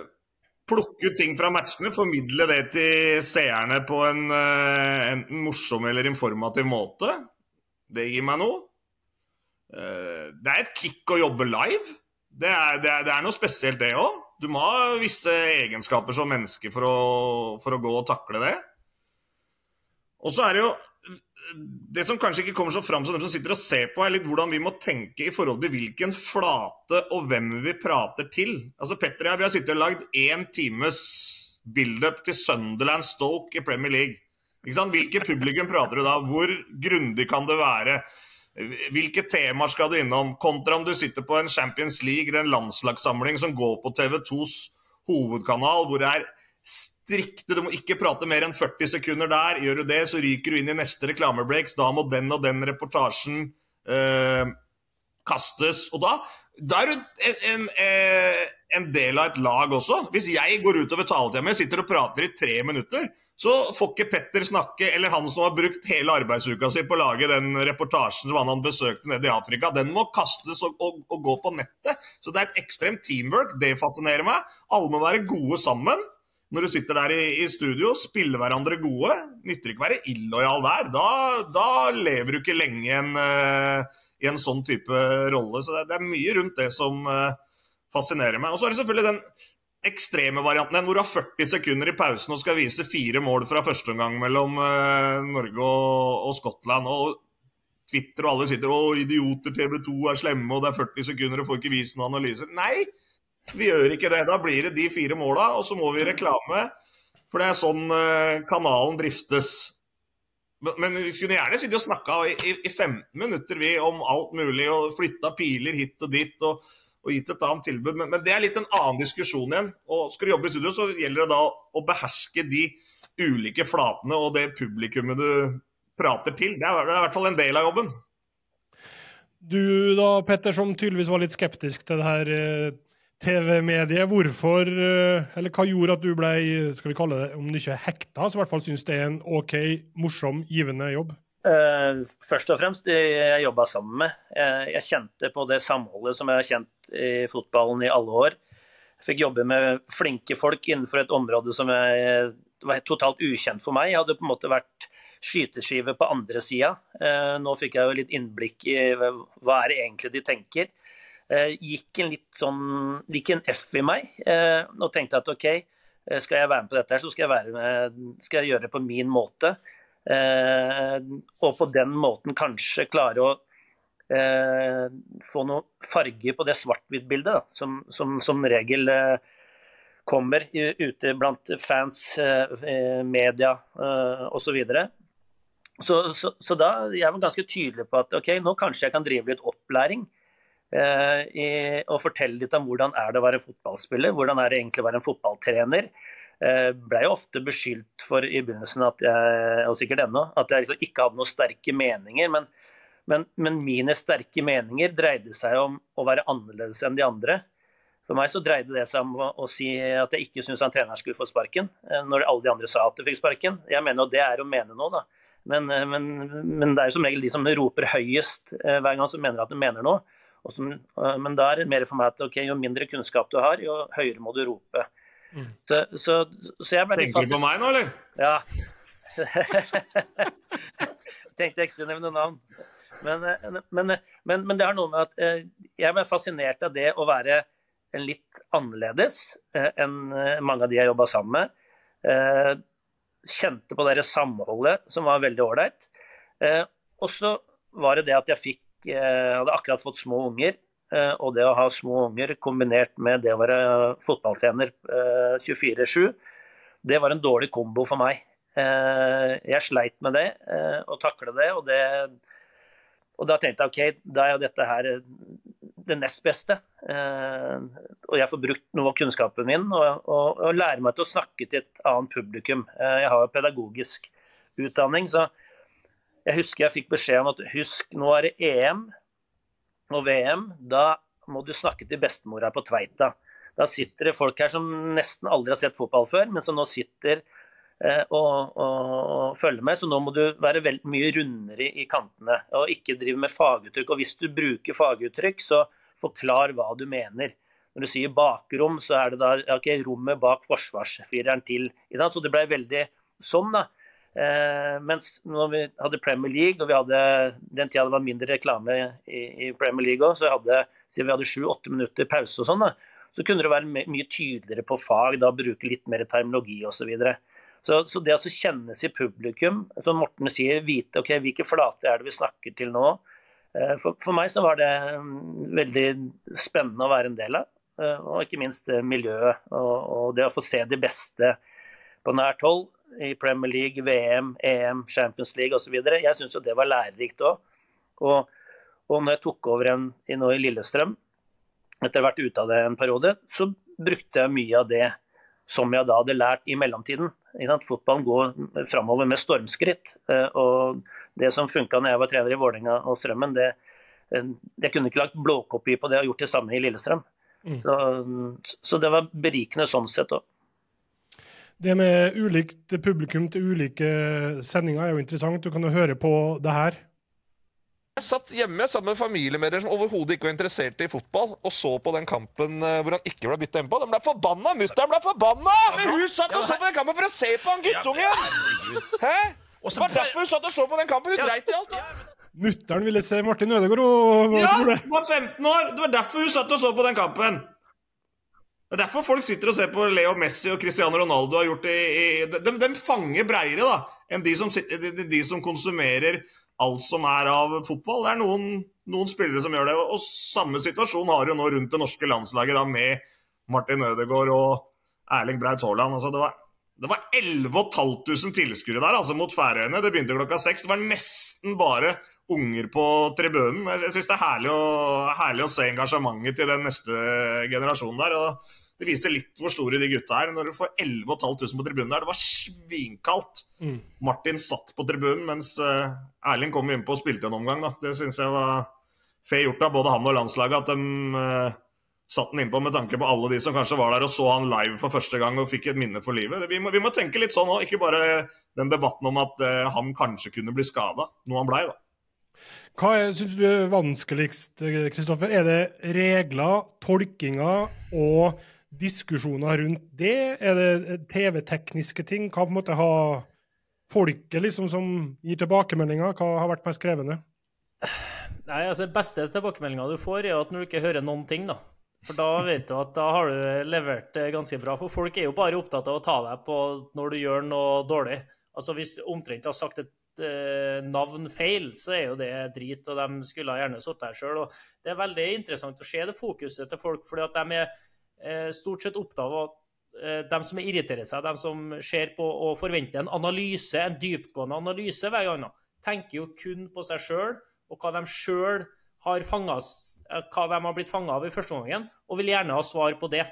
plukke ut ting fra matchene, formidle det til seerne på en eh, enten morsom eller informativ måte. Det gir meg noe. Eh, det er et kick å jobbe live. Det er, det er, noe spesielt, det òg. Du må ha visse egenskaper som menneske for å, for å gå og takle det. Og så er det jo det som kanskje ikke kommer så fram som dem som sitter og ser på, er litt hvordan vi må tenke i forhold til hvilken flate og hvem vi prater til. Altså Petter og jeg vi har sittet og lagd én times build-up til Sunderland Stoke i Premier League. Ikke sant? Hvilke publikum prater du da? Hvor grundig kan det være? Hvilke temaer skal du innom? Kontra om du sitter på en Champions League eller en landslagssamling som går på TV2s hovedkanal, hvor det er strikte. Du må ikke prate mer enn 40 sekunder der. Gjør du det, så ryker du inn i neste reklamebreaks. Da må den og den reportasjen eh, kastes. Og da, da er du en, en, eh, en, del av et lag også. Hvis jeg går utover taletida mi, sitter og prater i tre minutter, så får ikke Petter snakke, eller han som har brukt hele arbeidsuka si på å lage den reportasjen som han han besøkte nede i Afrika, den må kastes og, og, og gå på nettet. Så det er et ekstremt teamwork. Det fascinerer meg. Alle må være gode sammen når du sitter der i, i studio, spiller hverandre gode. Nytter ikke å være illojal der. Da, da, lever du ikke lenge en, uh, i en sånn type rolle. Så det, det, er mye rundt det som uh, fascinerer meg. Og så er det selvfølgelig den ekstreme varianten hvor du har 40 sekunder i pausen og skal vise fire mål fra første omgang mellom uh, Norge og, og, Skottland. og Twitter og alle sitter og idioter, TV 2 er slemme, og det er 40 sekunder og får ikke vist noen analyser. Nei! Vi gjør ikke det. Da blir det de fire måla, og så må vi reklame. For det er sånn uh, kanalen driftes. Men, vi kunne gjerne sittet og snakka i, i, 15 minutter vi om alt mulig, og flytta piler hit og dit. og, og gitt et annet tilbud, men, men, det er litt en annen diskusjon igjen. og Skal du jobbe i studio, så gjelder det da å beherske de ulike flatene og det publikummet du prater til. Det er, det er i hvert fall en del av jobben. Du da, Petter, som tydeligvis var litt skeptisk til det her eh, TV-mediet. Hvorfor, eh, eller hva gjorde at du ble, skal vi kalle det, om du ikke hekta, så i hvert fall syns det er en OK, morsom, givende jobb? Uh, først og fremst det jeg jobba sammen med. Jeg, jeg, kjente på det samholdet som jeg har kjent i fotballen i alle år. Jeg fikk jobbe med flinke folk innenfor et område som jeg, var totalt ukjent for meg. Jeg hadde på en måte vært skyteskive på andre sida. Uh, nå fikk jeg jo litt innblikk i hva er det egentlig de tenker. Eh, gikk en litt sånn Gikk en F i meg eh, og tenkte at OK, eh, skal jeg være med på dette, her, så skal jeg, med, skal jeg gjøre det på min måte. Og på den måten kanskje klare å få noe farge på det svart-hvitt-bildet, som, som, som, regel kommer ute blant fans, media osv. Så, videre. så, så, så da jeg var ganske tydelig på at ok, nå kanskje jeg kan drive litt opplæring i, og fortelle litt om hvordan er det å være fotballspiller, hvordan er det egentlig å være en fotballtrener. Eh, ble jo ofte beskyldt for i begynnelsen, at jeg, og sikkert ennå, at jeg liksom ikke hadde noen sterke meninger. Men, men, men, mine sterke meninger dreide seg om å være annerledes enn de andre. For meg så dreide det seg om å, å si at jeg ikke syntes han treneren skulle få sparken, eh, når alle de andre sa at de fikk sparken. Jeg mener jo det er å mene noe, da. Men, men det er jo som regel de som roper høyest hver gang som mener at de mener noe. Som, eh, men da er det mer for meg at okay, jo mindre kunnskap du har, jo høyere må du rope. Mm. Så, så, så Tenker du på meg nå, eller? Ja. Tenkte jeg ikke skulle nevne navn. Men, eh, men, men, men, det har noe med at eh, jeg ble fascinert av det å være litt annerledes enn mange av de jeg jobba sammen med. Kjente på det samholdet som var veldig ålreit. Og så var det det at jeg fikk hadde akkurat fått små unger. Eh, og det å ha små unger kombinert med det å være fotballtrener 24-7, eh, det var en dårlig kombo for meg. Jeg sleit med det og takle det. Og, det, og da tenkte jeg OK, da er jo dette her det nest beste. Og jeg får brukt noe av kunnskapen min og, og, og lære meg til å snakke til et annet publikum. Jeg har jo pedagogisk utdanning, så jeg husker jeg fikk beskjed om at husk, nå er det EM og VM. Da må du snakke til bestemora på Tveita. Da sitter det folk her som nesten aldri har sett fotball før, men som nå sitter eh, og, og, og, følger med. Så nå må du være veldig mye rundere i, kantene og ikke drive med faguttrykk. Og hvis du bruker faguttrykk, så forklar hva du mener. når du sier bakrom, så er det da okay, rommet bak forsvarsfireren til. Så det ble veldig sånn, da. Eh, mens når vi hadde Premier League, og vi hadde den tida det var mindre reklame i, i Premier League òg, så hadde, siden vi hadde sju-åtte minutter pause og sånn, da, så kunne det være mye tydeligere på fag, da bruke litt mer terminologi osv. Så, videre. så Så det å kjennes i publikum, som Morten sier, vite ok, hvilke flater er det vi snakker til nå. Eh, for, for meg så var det mm, veldig spennende å være en del av. Eh, og ikke minst miljøet og, og det å få se de beste på nært hold i Premier League, VM, EM, Champions League osv. Jeg syns det var lærerikt òg. Og, og når jeg tok over en nå i Lillestrøm, etter å ha vært ute av det en periode, så brukte jeg mye av det som jeg da hadde lært i mellomtiden. Fotballen går framover med stormskritt. Eh, og det som funka når jeg var trener i Vålerenga og Strømmen, det, eh, jeg kunne ikke lagt blåkopi på det og gjort det samme i Lillestrøm. Mm. Så, så, det var berikende sånn sett òg. Det med ulikt publikum til ulike sendinger er jo interessant. Du kan jo høre på det her. Jeg satt hjemme sammen med familiemedlemmer som overhodet ikke var interessert i fotball, og så på den kampen eh, hvor han ikke ble bytta innpå. De ble forbanna! Mutter'n ble forbanna! Men hun satt og så på den kampen for å se på han guttungen! Hæ? Det var derfor hun satt og så på den kampen. Hun dreit i alt. Mutter'n ville se Martin Ødegaard. Ja, hun var 15 år! Det var derfor hun satt og så på den kampen. Det er derfor folk sitter og ser på Leo Messi og Cristiano Ronaldo har gjort det i, de, de, fanger breiere da, enn de som, de, de som, konsumerer alt som er av fotball. Det er noen, noen, spillere som gjør det. Og, samme situasjon har jo nå rundt det norske landslaget da, med Martin Ødegaard og Erling Braut Haaland. Altså, det var, det var 11 500 tilskuere der altså, mot Færøyene. Det begynte klokka seks. Det var nesten bare unger på tribunen. Jeg syns det er herlig å, herlig å, se engasjementet til den neste generasjonen der. og Det viser litt hvor store de gutta er. Når du får 11 500 på tribunen der, det var svinkaldt. Mm. Martin satt på tribunen, mens uh, Erling kom innpå og spilte en omgang. Da. Det syns jeg var fe gjort av både han og landslaget. at de uh, satt den innpå med tanke på alle de som kanskje var der og så han live for første gang og fikk et minne for livet. Vi må, vi må tenke litt sånn òg, ikke bare den debatten om at uh, han kanskje kunne bli skada, noe han blei, da. Hva syns du er vanskeligst, Kristoffer? Er det regler, tolkinger og diskusjoner rundt det? Er det TV-tekniske ting? Hva på en måte har folket liksom som gir tilbakemeldinger, hva har vært mest krevende? Nei, altså Den beste tilbakemeldinga du får, er at når du ikke hører noen ting, da. For da vet du at da har du levert ganske bra. For folk er jo bare opptatt av å ta deg på når du gjør noe dårlig. Altså Hvis omtrent har sagt et eh, navn feil, så er jo det drit, og de skulle gjerne sittet der sjøl. Det er veldig interessant å se det fokuset til folk, fordi at de er eh, stort sett opptatt av at de som irriterer seg, de som ser på og forventer en analyse, en dyptgående analyse hver gang, tenker jo kun på seg sjøl og hva de sjøl har fanget, eh, hva de har blitt fanga av i første omgang, og vil gjerne ha svar på det.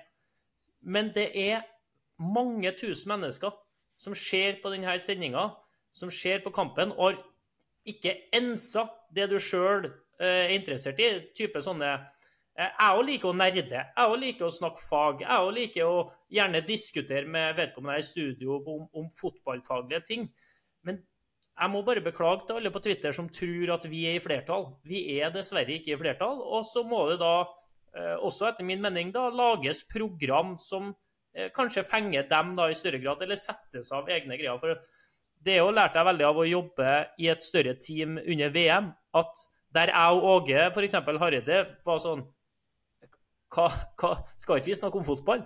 Men det er mange tusen mennesker som ser på denne sendinga, som ser på kampen, og ikke ensa det du sjøl eh, er interessert i. type sånne eh, Jeg òg liker å nerde. Jeg òg liker å snakke fag. Jeg òg liker å gjerne diskutere med vedkommende i studio om, om, fotballfaglige ting. Men jeg må bare beklage til alle på Twitter som tror at vi er i flertall. Vi er dessverre ikke i flertall. Og så må det da, eh, også etter min mening, da lages program som kanskje fenger dem da i større grad, eller settes av egne greier. For det òg lærte jeg veldig av å jobbe i et større team under VM. At der jeg og Åge, f.eks. Hareide, var sånn hva, hva, Skal ikke vi snakke om fotball?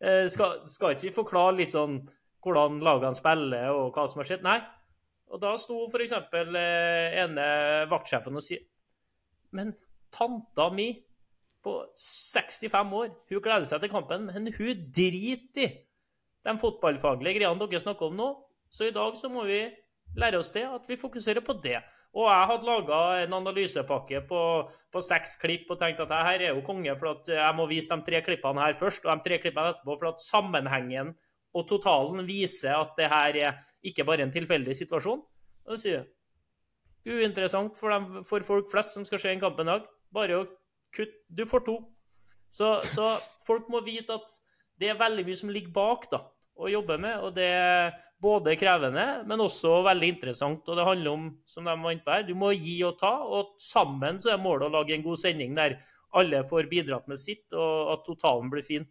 Eh, skal, skal, ikke vi forklare litt sånn hvordan lagene spiller og hva som har skjedd? Nei. Og da sto f.eks. Eh, ene vaktsjefen og sier Men tanta mi på 65 år, hun gleder seg til kampen, men hun driter i de fotballfaglige greiene dere snakker om nå. Så i dag så må vi lære oss det, at vi fokuserer på det. Og jeg hadde laga en analysepakke på, på, seks klipp og tenkt at jeg her er jo konge, for at jeg må vise de tre klippene her først og de tre klippene etterpå, for at sammenhengen og totalen viser at det her er ikke bare en tilfeldig situasjon. Og det sier Uinteressant for, dem, for folk flest som skal se en kamp en dag. Bare å kutte Du får to. Så, så folk må vite at det er veldig mye som ligger bak, da å jobbe med. og Det er både krevende, men også veldig interessant. og Det handler om som de var inne på her, du må gi og ta. og Sammen så er målet å lage en god sending der alle får bidratt med sitt, og at totalen blir fin.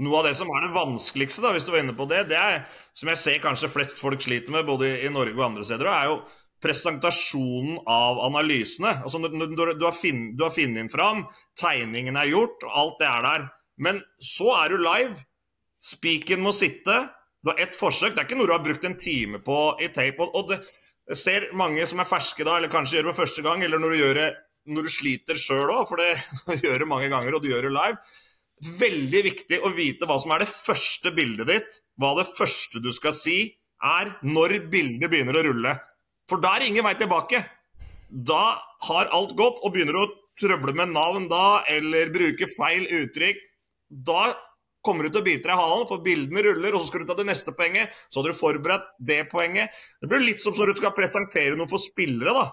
Noe av det som er det vanskeligste, da, hvis du var inne på det, det er, som jeg ser kanskje flest folk sliter med, både i Norge og andre steder, er jo presentasjonen av analysene. Altså, du, har funnet den fram, tegningen er gjort, alt det er der. Men så er du live. Spiken må sitte. Du har ett forsøk. Det er ikke noe du har brukt en time på i tape. Og det, ser mange som er ferske da, eller kanskje gjør det for første gang, eller når du, gjør det, når du sliter sjøl òg, for det gjør det mange ganger, og du gjør det live. Veldig viktig å vite hva som er det første bildet ditt. Hva det første du skal si, er når bildet begynner å rulle. For da er ingen vei tilbake. Da har alt gått, og begynner du å trøble med navn da, eller bruke feil uttrykk, da kommer du til å bite deg i halen, for bildene ruller, og så skal du ta det neste poenget. Så har du forberedt det poenget. Det blir litt som når du skal presentere noe for spillere, da.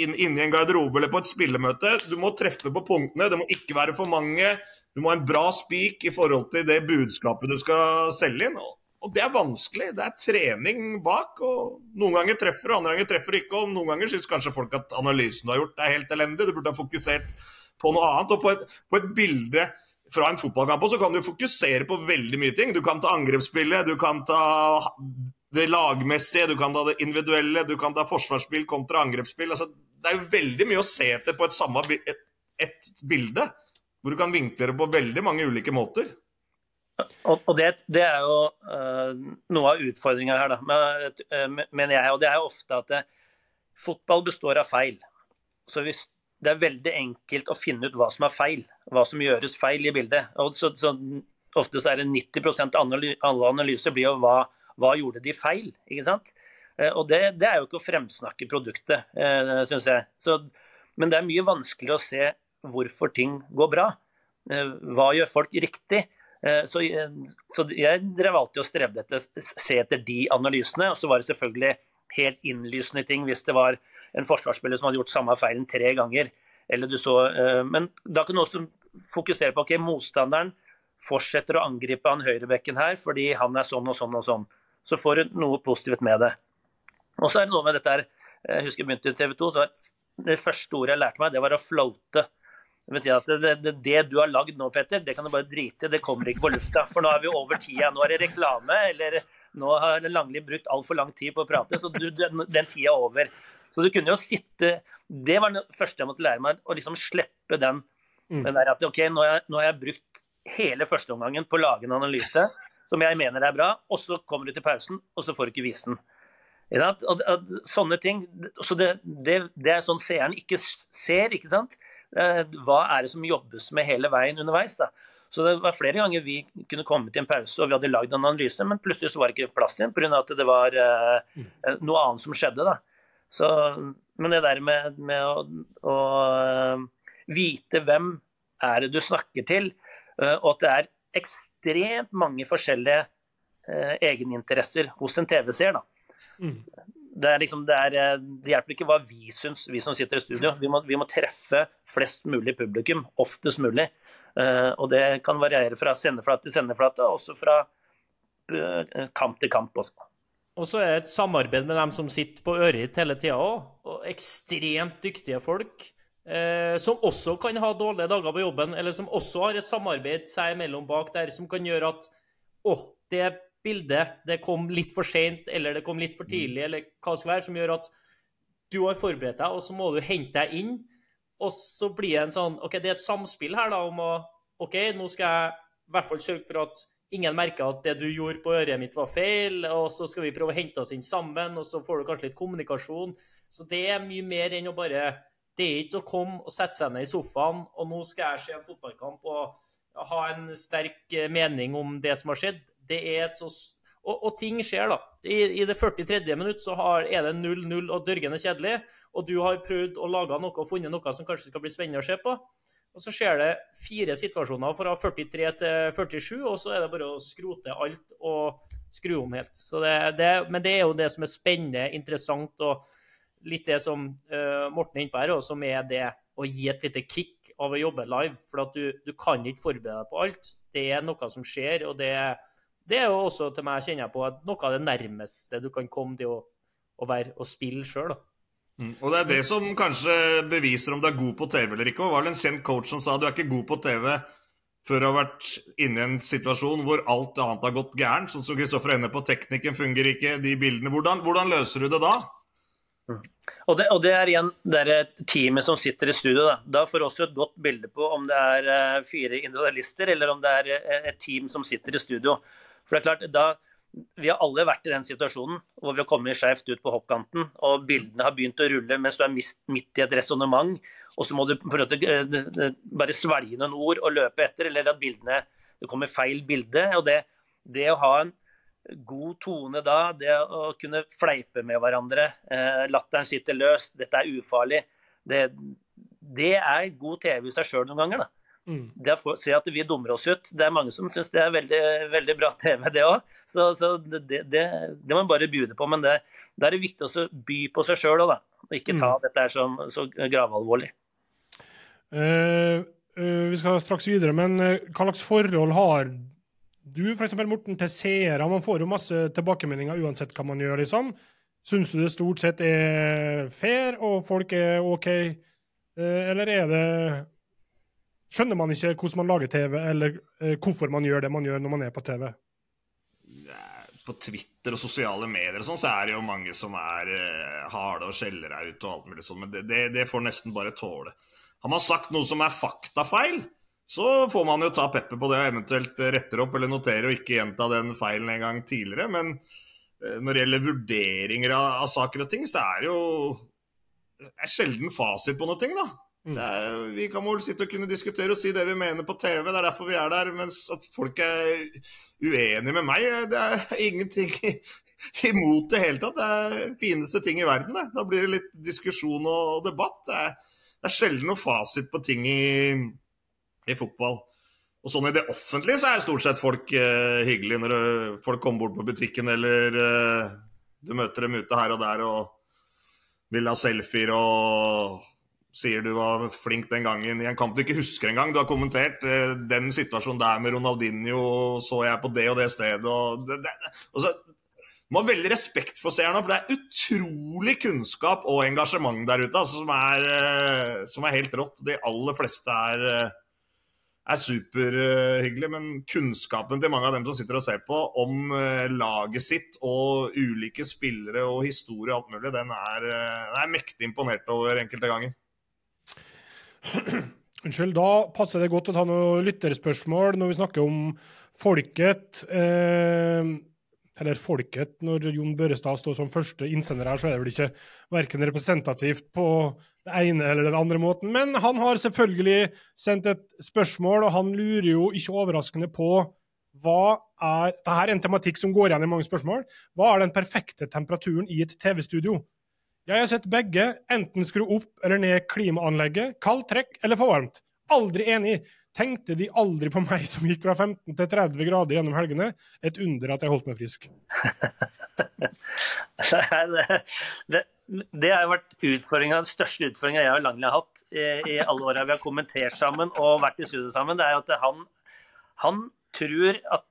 Inn, inni en garderobe eller på et spillemøte. Du må treffe på punktene, det må ikke være for mange. Du må ha en bra spik i forhold til det budskapet du skal selge inn. Og det er vanskelig. Det er trening bak. og Noen ganger treffer du, andre ganger treffer du ikke. og Noen ganger syns kanskje folk at analysen du har gjort er helt elendig. Du burde ha fokusert på noe annet. og På et, på et bilde fra en fotballkamp så kan du fokusere på veldig mye ting. Du kan ta angrepsspillet, du kan ta det lagmessige, du kan ta det individuelle, du kan ta forsvarsspill kontra angrepsspill. Altså, det er jo veldig mye å se etter på et samme et, et bilde. Hvor du kan vinkle det på veldig mange ulike måter. Og, det, det, er jo uh, noe av utfordringa her, da, mener jeg. Og det er jo ofte at det, fotball består av feil. Så hvis det er veldig enkelt å finne ut hva som er feil, hva som gjøres feil i bildet. Og så, så Ofte så er det 90 av alle analyser blir jo hva, hva gjorde de feil? ikke sant? Uh, og det, det, er jo ikke å fremsnakke produktet, uh, syns jeg. Så, men det er mye vanskeligere å se hvorfor ting går bra. hva gjør folk riktig? Eh, så, så jeg drev alltid og strevde etter se etter de analysene. Og så var det selvfølgelig helt innlysende ting hvis det var en forsvarsspiller som hadde gjort samme feilen tre ganger. Eller du så, eh, men da kan du også fokusere på ok, motstanderen fortsetter å angripe han høyrebekken her fordi han er sånn og sånn og sånn. Så får du noe positivt med det. Og så er det noe med dette her, jeg husker jeg begynte i TV 2, så var det første ordet jeg lærte meg, det var å floate. Det, det, det, du har lagd nå, Petter, det kan du bare drite i. Det kommer ikke på lufta. For nå er vi over tida. Nå er det reklame, eller nå har Langli brukt altfor lang tid på å prate. Så du, den, den tida er over. Så du kunne jo sitte Det var det første jeg måtte lære meg, å liksom slippe den, mm. den der at OK, nå har, jeg, nå har jeg brukt hele førsteomgangen på å lage en analyse som jeg mener er bra, og så kommer du til pausen, og så får du ikke vise den. At, at, at, sånne ting. Så det, det, det er sånn seeren ikke ser, ikke sant. Eh, hva er det som jobbes med hele veien underveis. da. Så det var flere ganger vi kunne komme til en pause og vi hadde lagd en analyse, men plutselig så var det ikke plass igjen pga. at det var eh, noe annet som skjedde. da. Så, men det der med, med å, å uh, vite hvem er det du snakker til, uh, og at det er ekstremt mange forskjellige egeninteresser hos en TV-seer. da. Mm det, liksom, det, er, eh, det, hjelper ikke hva vi syns, vi som sitter i studio. Vi må, vi må treffe flest mulig publikum, oftest mulig. Uh, og det kan variere fra sendeflate til sendeflate, og også fra uh, kamp til kamp. også. Og så er det et samarbeid med dem som sitter på øret hele tida òg. Og ekstremt dyktige folk. Eh, som også kan ha dårlige dager på jobben, eller som også har et samarbeid seg imellom bak der, som kan gjøre at å, det bildet det kom litt for seint, eller det kom litt for tidlig, eller hva skal være, som gjør at du har forberedt deg, og så må du hente deg inn. Og så blir det en sånn OK, det er et samspill her da om å OK, nå skal jeg i hvert fall sørge for at ingen merker at det du gjorde på øret mitt, var feil, og så skal vi prøve å hente oss inn sammen, og så får du kanskje litt kommunikasjon. Så det er mye mer enn å bare Det er ikke å komme og sette seg ned i sofaen, og nå skal jeg se en fotballkamp og ha en sterk mening om det som har skjedd det er et så og, og, ting skjer, da. I, i det 43. minutt så har, er det 0-0 og dørgende kjedelig. Og du har prøvd å lage noe og funnet noe som kanskje skal bli spennende å se på. Og så skjer det fire situasjoner fra 43 til 47, og så er det bare å skrote alt og skru om helt. Det, det, men det er jo det som er spennende, interessant og litt det som uh, Morten er inne på her, og som er det å gi et lite kick av å jobbe live. For at du, du kan ikke forberede deg på alt. Det er noe som skjer, og det det er jo også til meg, kjenner jeg på, at noe av det nærmeste du kan komme til å, å være og spille sjøl. Og det er det som kanskje beviser om du er god på TV eller ikke. Og var vel en kjent coach som sa du er ikke god på TV før du har vært inne i en situasjon hvor alt annet har gått gærent. Sånn som Kristoffer er på, teknikken fungerer ikke, de bildene. Hvordan, hvordan løser du det da? Og det, og det er igjen det er teamet som sitter i studio. Da, da får også et godt bilde på om det er eh, fire individualister eller om det er eh, et team som sitter i studio. For det er klart, da, Vi har alle vært i den situasjonen hvor vi har kommet skjevt ut på hoppkanten, og bildene har begynt å rulle mens du er midt i et resonnement, og så må du prøve eh, bare svelge noen ord og løpe etter, eller at bildene det kommer feil bilde. og det, det å ha en god tone da, det å kunne fleipe med hverandre. Eh, latteren sitter løst, dette er ufarlig. Det, det er god TV i seg sjøl noen ganger. da. Mm. Det å se at vi dummer oss ut. Det er mange som syns det er veldig, veldig bra TV, det òg. Så, så det, det, det, må man bare bude på. Men det, det er viktig å by på seg sjøl òg, da. Og ikke ta mm. dette som så gravalvorlig. Uh, uh, vi skal straks videre, men uh, hva slags forhold har du f.eks. Morten, til seere? Man får jo masse tilbakemeldinger uansett hva man gjør, liksom. Syns du det stort sett er fair, og folk er OK? Eller er det Skjønner man ikke hvordan man lager TV, eller eh, hvorfor man gjør det man gjør når man er på TV? På Twitter og sosiale medier og sånn, så er det jo mange som er eh, harde og skjeller ut og alt mulig sånn, men det, det, det får nesten bare tåle. Har man sagt noe som er faktafeil, så får man jo ta pepper på det og eventuelt retter opp eller notere og ikke gjenta den feilen en gang tidligere. Men eh, når det gjelder vurderinger av, av saker og ting, så er det jo er sjelden fasit på noe ting, da. Mm. Er, vi kan vel sitte og kunne diskutere og si det vi mener på TV, det er derfor vi er der. Mens at folk er uenige med meg, det er ingenting imot det hele tatt. Det er fineste ting i verden, det. Da blir det litt diskusjon og debatt. Det er, det er sjelden noe fasit på ting i i fotball. Og sånn i det offentlige så er stort sett folk uh, hyggelige når folk kommer bort på butikken eller uh, du møter dem ute her og der og vil ha selfier og sier du var flink den gangen i en kamp du ikke husker engang. Du har kommentert eh, den situasjonen der med Ronaldinho, så jeg på det og det stedet. Og det, det, og så, må ha veldig respekt for seerne, for det er utrolig kunnskap og engasjement der ute altså, som, er, eh, som, er, helt rått. De aller fleste er eh, er superhyggelige, men kunnskapen til mange av dem som sitter og ser på om laget sitt og ulike spillere og historie og alt mulig, den er, den er mektig imponert over enkelte ganger. Unnskyld, da passer det godt å ta noen lytterspørsmål når vi snakker om folket. Eh, eller folket, når Jon Børrestad står som første innsender her, så er det vel ikke verken representativt på det ene eller den andre måten. Men han har selvfølgelig sendt et spørsmål, og han lurer jo ikke overraskende på hva er Dette er en tematikk som går igjen i mange spørsmål. Hva er den perfekte temperaturen i et TV-studio? Jeg har sett begge, enten skru opp eller ned klimaanlegget, kaldt trekk eller for varmt. Aldri enig. Tenkte de aldri på meg som gikk fra 15 til 30 grader gjennom helgene? Et under at jeg holdt meg frisk. det, har vært den største utfordringa jeg og Langli har hatt i, i alle åra vi har kommentert sammen og vært i studio sammen. Det er at han, han tror at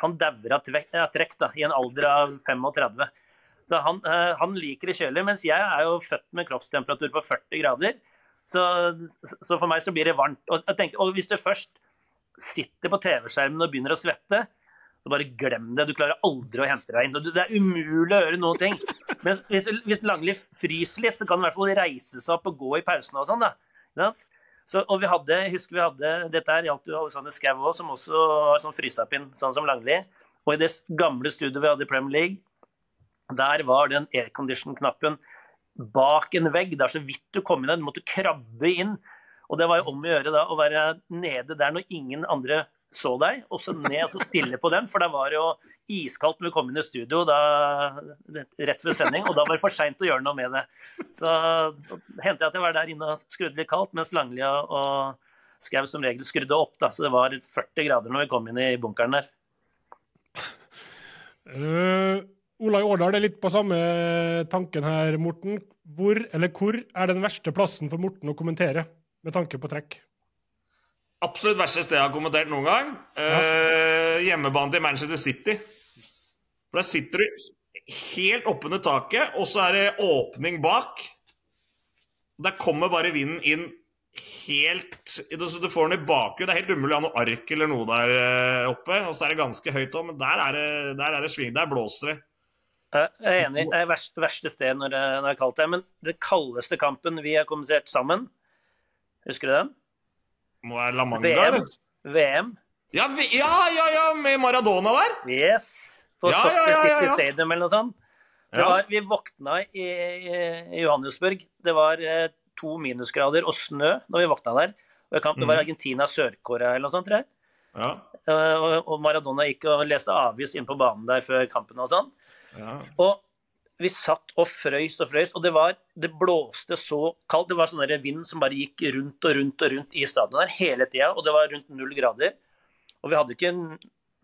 han dauer av trekk i en alder av 35. Så han, eh, han liker det kjølig, mens jeg er jo født med kroppstemperatur på 40 grader. Så, så, for meg så blir det varmt. Og, tenker, og hvis du først sitter på TV-skjermen og begynner å svette, så bare glem det. Du klarer aldri å hente deg inn. Det er umulig å gjøre noen ting. Men hvis, hvis Langli fryser litt, så kan han i hvert fall reise seg opp og gå i pausene og sånn. da. Så, og vi hadde, husker vi hadde, Dette her gjaldt jo Alexander Skau òg, som også har sånn frysapinn, sånn som Langli. Og i det gamle studioet vi hadde i Premier League, der var den aircondition-knappen bak en vegg. Det er så vidt du kom inn der. Du måtte krabbe inn. Og det var jo om å gjøre da å være nede der når ingen andre så deg, og så ned og stille på den. For da var det jo iskaldt når vi kom inn i studio da, rett ved sending, og da var det for seint å gjøre noe med det. Så hendte jeg at jeg var der inne og skrudde litt kaldt, mens Langlia og Skau som regel skrudde opp. da, Så det var 40 grader når vi kom inn i bunkeren der. Uh, Olai Årdal er litt på samme tanken her, Morten. Hvor eller hvor er den verste plassen for Morten å kommentere, med tanke på trekk? Absolutt verste sted jeg har kommentert noen gang. Ja. Eh, hjemmebane til Manchester City. For Der sitter du helt oppunder taket, og så er det åpning bak. Der kommer bare vinden inn helt så Du får den i bakhjulet. Det er helt umulig å ha noe ark eller noe der eh, oppe. Og så er det ganske høyt òg, men der er det, der er det sving. Der blåser det. Jeg er enig. Det er verste, verste sted når det, når det er kaldt her. Men det kaldeste kampen vi har kommunisert sammen, husker du den? Må være La Manga, VM. eller? VM. Ja, ja, ja, ja, med Maradona der. Yes. På Ja, Soccer ja, ja, ja, City ja. Stadium eller noe sånt. Det var, vi våkna i, i, Johannesburg. Det var eh, to minusgrader og snø når vi våkna der. Og jeg det var Mhm. Argentina-Sør-Korea eller noe sånt, tror jeg. Ja, Uh, og, og Maradona gikk og leste avis inn på banen der før kampen og sånn. Ja. Og vi satt og frøys og frøys, og det, var, det blåste så kaldt. Det var sånn vind som bare gikk rundt og rundt og rundt i stadion der hele tida, og det var rundt null grader. Og vi hadde ikke en,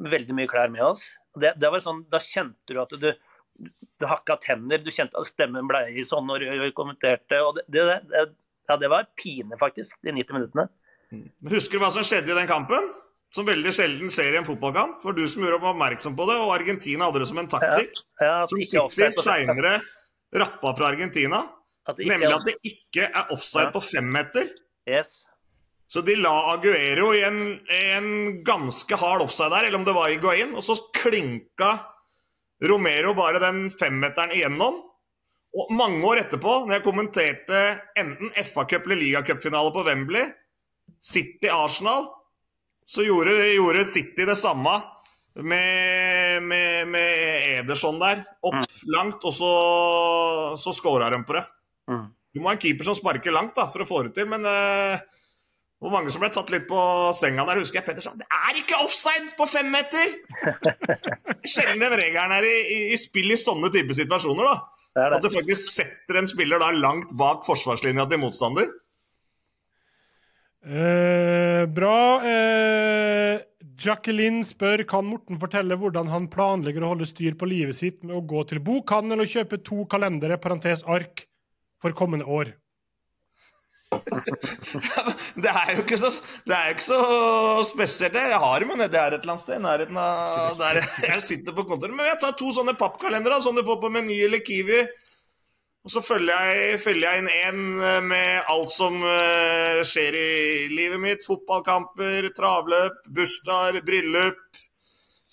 veldig mye klær med oss. Det, det var sånn, da kjente du at du, du hakka tenner, du kjente at stemmen ble i sånn når du kommenterte. og det, ja, det var pine, faktisk, de 90 minuttene. Men Husker du hva som skjedde i den kampen? Som veldig sjelden skjer i en fotballkamp. Det var du som gjorde oppmerksom på det, og Argentina hadde det som en taktikk. Ja, ja, Som City seinere rappa fra Argentina. at Nemlig at det ikke er offside Ja. på femmeter. Yes. Så de la Aguero i en, en ganske hard offside der, eller om det var Iguain, og så klinka Romero bare den femmeteren igjennom. Og mange år etterpå, når jeg kommenterte enten FA-cup eller ligacupfinale på Wembley, City-Arsenal, så gjorde, gjorde City det samme med, med, med Ederson der. Opp langt, og så, så scora de på det. Mm. Du må ha en keeper som sparker langt da, for å få det til, men uh, hvor mange som ble tatt litt på senga der, husker jeg Petter sa det er ikke offside på fem meter! Sjelden den regelen er i, i, i spill i sånne typer situasjoner. da. Det det. At du faktisk setter en spiller da langt bak forsvarslinja til motstander. Eh, bra. Jacqueline spør kan Morten fortelle hvordan han planlegger å holde styr på livet sitt med å gå til bokhandel og kjøpe to kalendere, parentes ark, for kommende år. Det er jo ikke så, det er jo ikke så spesielt. det. Jeg har dem jo nedi her et eller annet sted. i nærheten av der jeg sitter på kontoret. Men jeg tar to sånne pappkalendere, som du får på Meny eller Kiwi. Og så følger jeg, følger jeg inn én med alt som eh, skjer i livet mitt. Fotballkamper, travløp, bursdager, bryllup,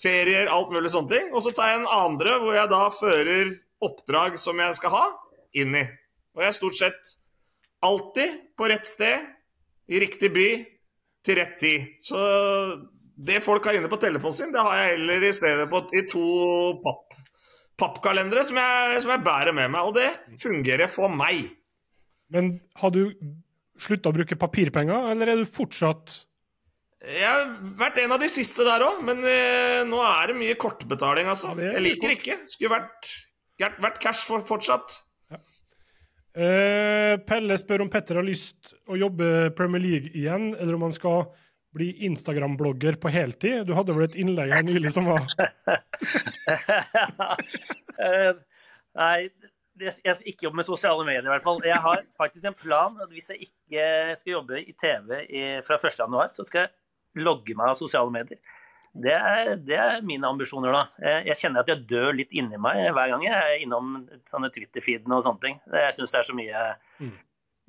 ferier, alt mulig sånne ting. Og så tar jeg en andre hvor jeg da fører oppdrag som jeg skal ha, inn i. Og jeg er stort sett alltid på rett sted, i riktig by, til rett tid. Så det folk har inne på telefonen sin, det har jeg heller i stedet på i to papp, pappkalendere som jeg, som jeg bærer med meg. Og det fungerer for meg. Men har du slutta å bruke papirpenger, eller er du fortsatt Jeg har vært en av de siste der òg, men eh, nå er det mye kortbetaling, altså. Ja, det jeg liker kort. ikke. Skulle vært, vært, vært cash for, fortsatt. Eh, Pelle spør om Petter har lyst å jobbe Premier League igjen, eller om han skal bli Instagram-blogger på heltid. Du hadde vel et innlegg her nylig som var Nei, jeg skal ikke jobbe med sosiale medier i hvert fall. Jeg har faktisk en plan at hvis jeg ikke skal jobbe i TV fra 1.1, så skal jeg logge meg av sosiale medier. Det er, det er mine ambisjoner da. Jeg, kjenner at jeg dør litt inni meg hver gang jeg er innom sånne Twitter-feedene og sånne ting. Jeg syns det er så mye,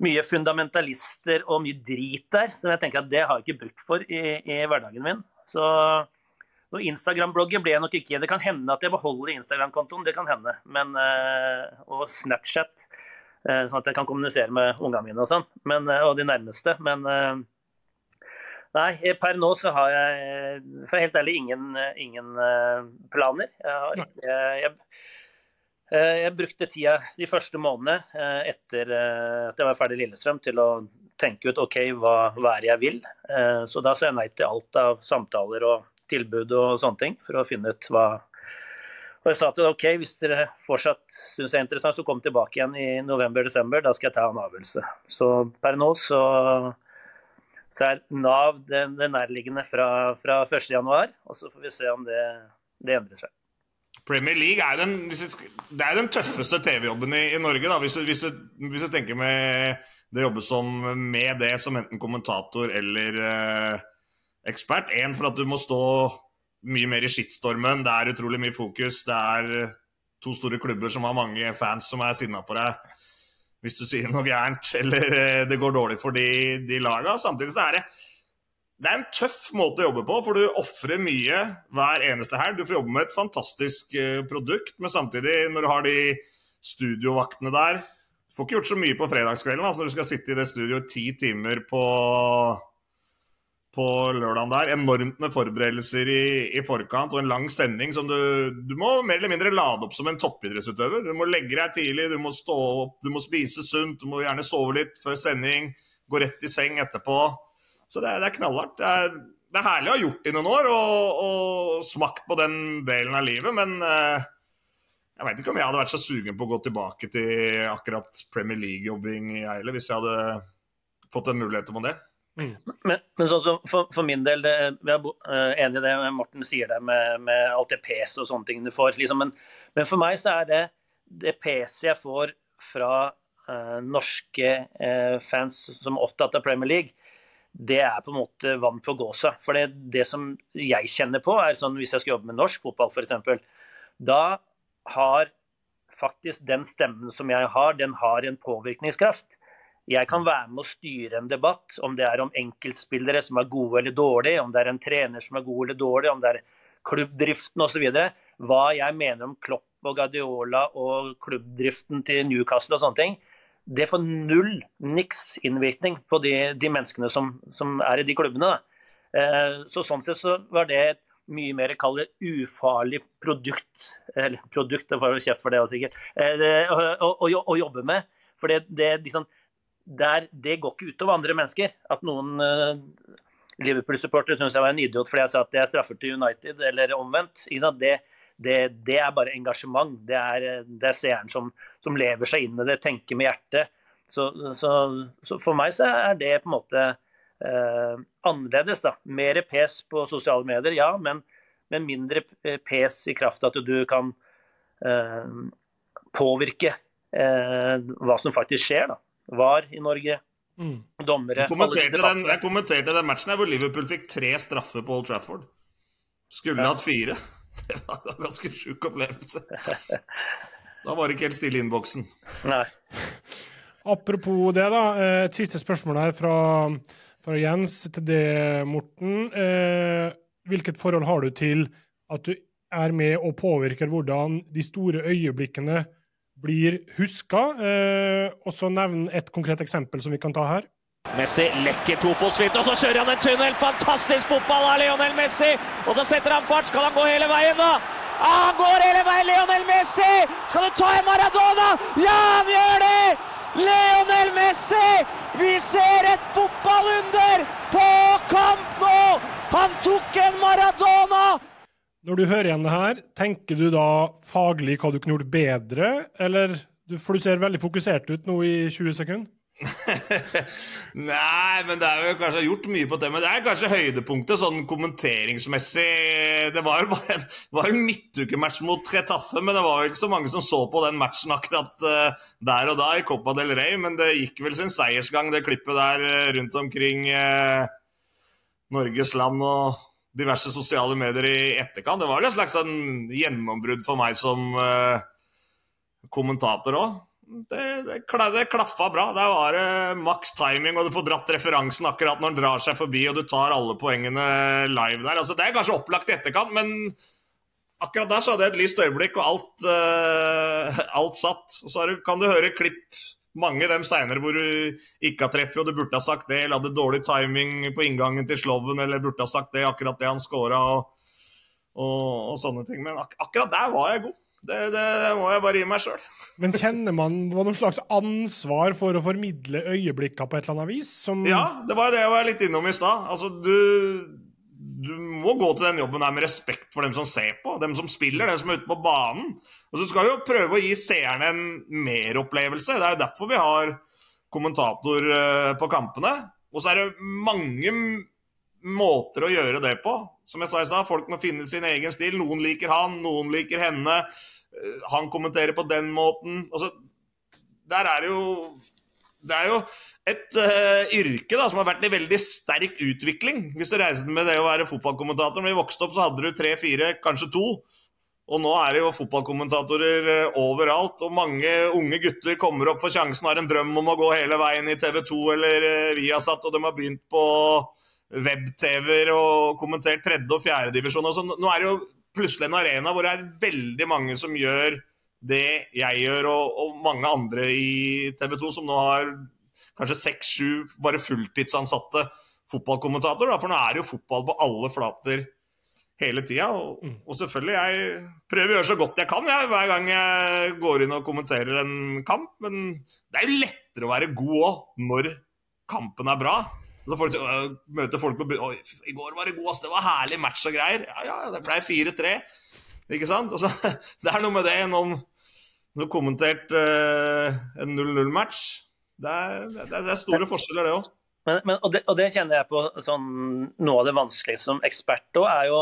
mye fundamentalister og mye drit der, som jeg tenker at det har jeg ikke bruk for i, i hverdagen min. Så og Instagram-blogger ble jeg nok ikke. Det kan hende at jeg beholder Instagram-kontoen, det kan hende. Men, eh, og Snapchat, eh, sånn at jeg kan kommunisere med ungene mine og sånn. Men, eh, og de nærmeste. Men nei, per nå så har jeg for helt ærlig ingen, ingen planer. Jeg, har, jeg, jeg, jeg brukte tida de første månedene eh, etter eh, at jeg var ferdig i Lillestrøm til å tenke ut OK, hva, hva er det jeg vil? Eh, Så da sa jeg nei til alt av samtaler og tilbud og sånne ting, for å finne ut hva Og jeg sa til OK, hvis dere fortsatt syns jeg er interessant, så kom tilbake igjen i november-desember. Da skal jeg ta en avgjørelse. Så per nå så, så er Nav det, det nærliggende fra, fra 1.1, og så får vi se om det, det endrer seg. Premier League er den, det er den tøffeste TV-jobben i, i Norge, da, hvis du, hvis, du, hvis du tenker med det å jobbe som med det som enten kommentator eller eh, ekspert. Én for at du må stå mye mer i skittstormen, det er utrolig mye fokus. Det er eh, to store klubber som har mange fans som er sinna på deg hvis du sier noe gærent eller eh, det går dårlig for de, de laga. Samtidig så er det det er en tøff måte å jobbe på, for du ofrer mye hver eneste helg. Du får jobbe med et fantastisk eh, produkt, men samtidig, når du har de studiovaktene der Du får ikke gjort så mye på fredagskvelden altså når du skal sitte i det studioet ti timer på, på lørdagen der. Enormt med forberedelser i, i, forkant og en lang sending som du Du må mer eller mindre lade opp som en toppidrettsutøver. Du må legge deg tidlig, du må stå opp, du må spise sunt, du må gjerne sove litt før sending, gå rett i seng etterpå. Så det det er knallhardt. Det er, det er, herlig å ha gjort det i noen år og, og, smakt på den delen av livet, men uh, jeg veit ikke om jeg hadde vært så sugen på å gå tilbake til akkurat Premier League-jobbing i Eile, hvis jeg hadde fått en mulighet til det. Mm. Men, men sånn som for, for, min del, det, jeg er uh, enig i det Morten sier der med, med alt det PC og sånne ting du får. Liksom, men, men, for meg så er det det PC jeg får fra uh, norske fans som er opptatt av Premier League, det er på en måte vann på gåsa. For det, det, som jeg kjenner på, er sånn hvis jeg skal jobbe med norsk fotball f.eks., da har faktisk den stemmen som jeg har, den har en påvirkningskraft. Jeg kan være med å styre en debatt, om det er om enkeltspillere som er gode eller dårlige, om det er en trener som er god eller dårlig, om det er klubbdriften osv. Hva jeg mener om Klopp og Guardiola og klubbdriften til Newcastle og sånne ting det får null, niks innvirkning på de, de menneskene som, som, er i de klubbene. Eh, så Sånn sett så var det et mye mer kall ufarlig produkt, eller produkt, det får jo kjeft for det sikkert, eh, å, å, å, jobbe med. For det, det, liksom, der, det, går ikke utover andre mennesker. At noen eh, Liverpool-supportere syns jeg var en idiot fordi jeg sa at er straffer til United, eller omvendt. Det, det, det, er bare engasjement. Det er, det er seeren som, som, lever seg inn i det, tenker med hjertet. Så, så, så, for meg så er det på en måte eh, annerledes. da. Mer pes på sosiale medier, ja, men, men mindre pes i kraft av at du kan eh, påvirke eh, hva som faktisk skjer. da. Var i Norge, mm. dommere jeg kommenterte, den, jeg kommenterte den matchen hvor Liverpool fikk tre straffer på Old Trafford. Skulle ja. hatt fire. Det var en ganske sjuk opplevelse. Da var det ikke helt stille i innboksen. Nei. Apropos det, da. Eh, et siste spørsmål her fra, fra Jens til det, Morten. Eh, hvilket forhold har du til at du er med og påvirker hvordan de store øyeblikkene blir huska? Eh, og så nevn et konkret eksempel som vi kan ta her. Messi lekker tofotsvidd, og så kjører han en tunnel! Fantastisk fotball av Lionel Messi! Og så setter han fart. Skal han gå hele veien, da? Ah, han går hele veien, Lionel Messi! Skal du ta en Maradona? Ja, han gjør det! Lionel Messi! Vi ser et fotballunder på kamp nå! Han tok en Maradona! Når du hører igjen det her, tenker du da faglig hva du kunne gjort bedre, eller For du ser veldig fokusert ut nå i 20 sekunder? Nei, men det er jo kanskje gjort mye på det. Men det er kanskje høydepunktet sånn kommenteringsmessig. Det var jo bare en, var en midtukematch mot Tretaffe, men det var jo ikke så mange som så på den matchen akkurat uh, der og da i Copa del Rey. Men det gikk vel sin seiersgang, det klippet der uh, rundt omkring uh, Norges land og diverse sosiale medier i etterkant. Det var vel et slags sånn gjennombrudd for meg som kommentator òg det, det, det klaffa bra. Der var det maks timing, og du får dratt referansen akkurat når den drar seg forbi, og du tar alle poengene live der. Altså, det er kanskje opplagt i etterkant, men akkurat der så hadde jeg et lyst øyeblikk, og alt, uh, alt satt. Og så du, kan du høre klipp, mange dem seinere, hvor du ikke har treffet, og du burde ha sagt det, eller hadde dårlig timing på inngangen til sloven, eller burde ha sagt det, akkurat det han scora, og, og, og, sånne ting. Men ak akkurat der var jeg god. Det, det, det, må jeg bare gi meg sjøl. Men kjenner man noe slags ansvar for å formidle øyeblikka på et eller annet vis? Som... Ja, det var jo det jeg var litt innom i stad. Altså, du, du, må gå til den jobben her med respekt for dem som ser på, dem som spiller, dem som er ute på banen. Og så skal vi jo prøve å gi seerne en meropplevelse. Det er jo derfor vi har kommentator eh, på kampene. Og så er det mange måter å gjøre det på. Som jeg sa i stad, folk må finne sin egen stil. Noen liker han, noen liker henne. Eh, han kommenterer på den måten. Altså, der er jo Det er jo et uh, yrke da, som har vært i veldig sterk utvikling. Hvis du reiser med det å være fotballkommentator. Når vi vokste opp, så hadde du tre, fire, kanskje to. Og nå er det jo fotballkommentatorer eh, overalt, og mange unge gutter kommer opp for sjansen, har en drøm om å gå hele veien i TV 2 eller Viasat, og de har begynt på web-TV-er og kommentert tredje- og fjerdedivisjon. Altså, nå er det jo plutselig en arena hvor det er veldig mange som gjør det jeg gjør, og, og mange andre i TV 2 som nå har kanskje seks-sju bare fulltidsansatte fotballkommentatorer. For nå er det jo fotball på alle flater hele tida. Og, og selvfølgelig, jeg prøver å gjøre så godt jeg kan jeg, hver gang jeg går inn og kommenterer en kamp. Men det er jo lettere å være god òg når kampen er bra. Når folk øh, møter folk på Oi, i går var det god, ass. Det var herlig match og greier. Ja, ja, det ble 4-3. Ikke sant? Altså, det er noe med det når du har kommentert øh, en 0-0-match. Det, det, det er store forskjeller, det òg. Men, men, og, det, og det kjenner jeg på sånn, noe av det vanskeligste som ekspert òg, er jo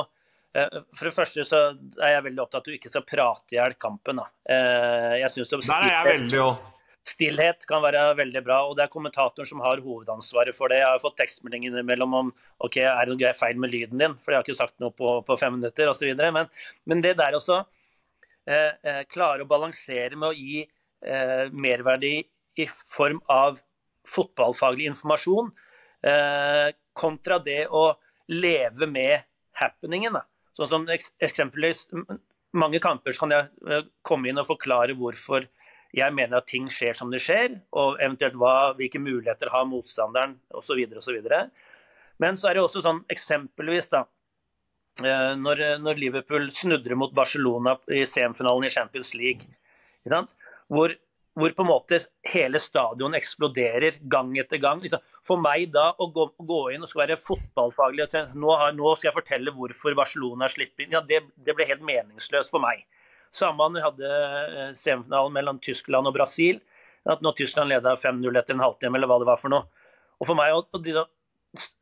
eh, For det første så er jeg veldig opptatt av at du ikke skal prate i hjel kampen. Da. Jeg synes det, Der er jeg veldig òg. Stillhet kan være veldig bra, og det er kommentatoren som har hovedansvaret for det. Jeg har fått tekstmeldinger innimellom om ok, er det noe feil med lyden din, for jeg har ikke sagt noe på, på fem minutter osv. Men, men det der også, eh, eh, klare å balansere med å gi eh, merverdi i form av fotballfaglig informasjon, eh, kontra det å leve med happeningen. Da. Sånn som eksempelvis mange kamper kan jeg eh, komme inn og forklare hvorfor jeg mener at ting skjer som det skjer, og eventuelt hva, hvilke muligheter har motstanderen osv. osv. Men så er det også sånn eksempelvis da, eh, når, når Liverpool snudrer mot Barcelona i semifinalen i Champions League? Hvor, hvor på en måte hele stadion eksploderer gang etter gang. Liksom, for meg da å gå, gå inn og skal være fotballfaglig og nå, har, nå skal jeg fortelle hvorfor Barcelona slipper inn, ja, det, det ble helt meningsløst for meg. Samme vi hadde eh, semifinalen mellom Tyskland og Brasil. At når Tyskland leda 5-0 etter en halvtime, eller hva det var for noe. Og for meg,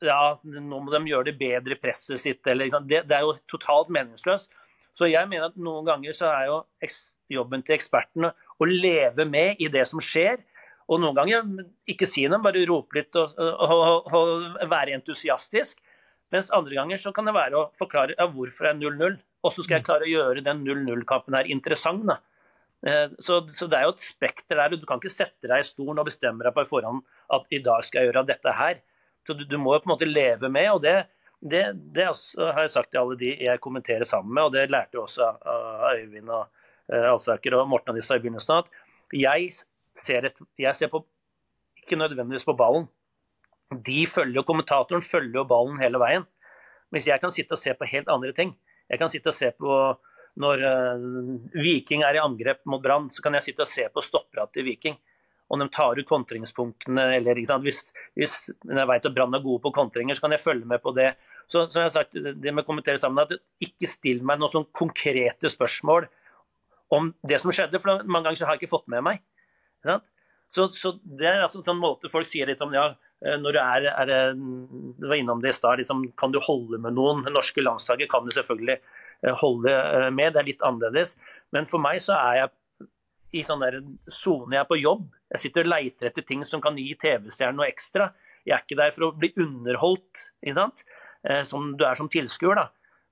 ja, nå må de gjøre det bedre i presset sitt. Eller, det, det er jo totalt meningsløst. Så jeg mener at noen ganger så er jo jobben til ekspertene å leve med i det som skjer. Og noen ganger ikke si noe, bare rope litt og, og, og, og være entusiastisk. Mens andre ganger så kan det være å forklare ja, hvorfor er 0-0. Og så skal jeg klare å gjøre den 0-0-kampen her interessant. da. Eh, Så, så det er jo et spekter der. og Du kan ikke sette deg i stolen og bestemme deg på forhånd at i dag skal jeg gjøre dette her. Så du, du må jo på en måte leve med, og det, det, det har jeg sagt til alle de jeg kommenterer sammen med, og det lærte jo også av Øyvind og uh, Alsaker og Morten og disse i begynnelsen, at jeg ser, et, jeg ser på, ikke nødvendigvis på ballen. De følger jo, Kommentatoren følger jo ballen hele veien. Mens jeg kan sitte og se på helt andre ting. Jeg kan sitte og se på når eh, Viking er i angrep mot Brann, så kan jeg sitte og se på stopperatet til Viking. Om de tar ut kontringspunktene, eller ikke? Hvis, hvis jeg vet at Brann er gode på kontringer, så kan jeg følge med på det. Så som jeg har sagt, det med å kommentere sammen, at ikke still meg noen sånn konkrete spørsmål om det som skjedde, for mange ganger har jeg ikke fått med meg. Så, så det er altså en sånn måte folk sier litt om ja, når du er, er eh, Du var innom det i stad. Liksom, kan du holde med noen? Det norske landslaget kan du selvfølgelig eh, holde eh, med. Det er litt annerledes. Men for meg så er jeg i sånn der sone. Jeg er på jobb. Jeg sitter og leiter etter ting som kan gi TV-stjernen noe ekstra. Jeg er ikke der for å bli underholdt? Eh, som du er som tilskuer.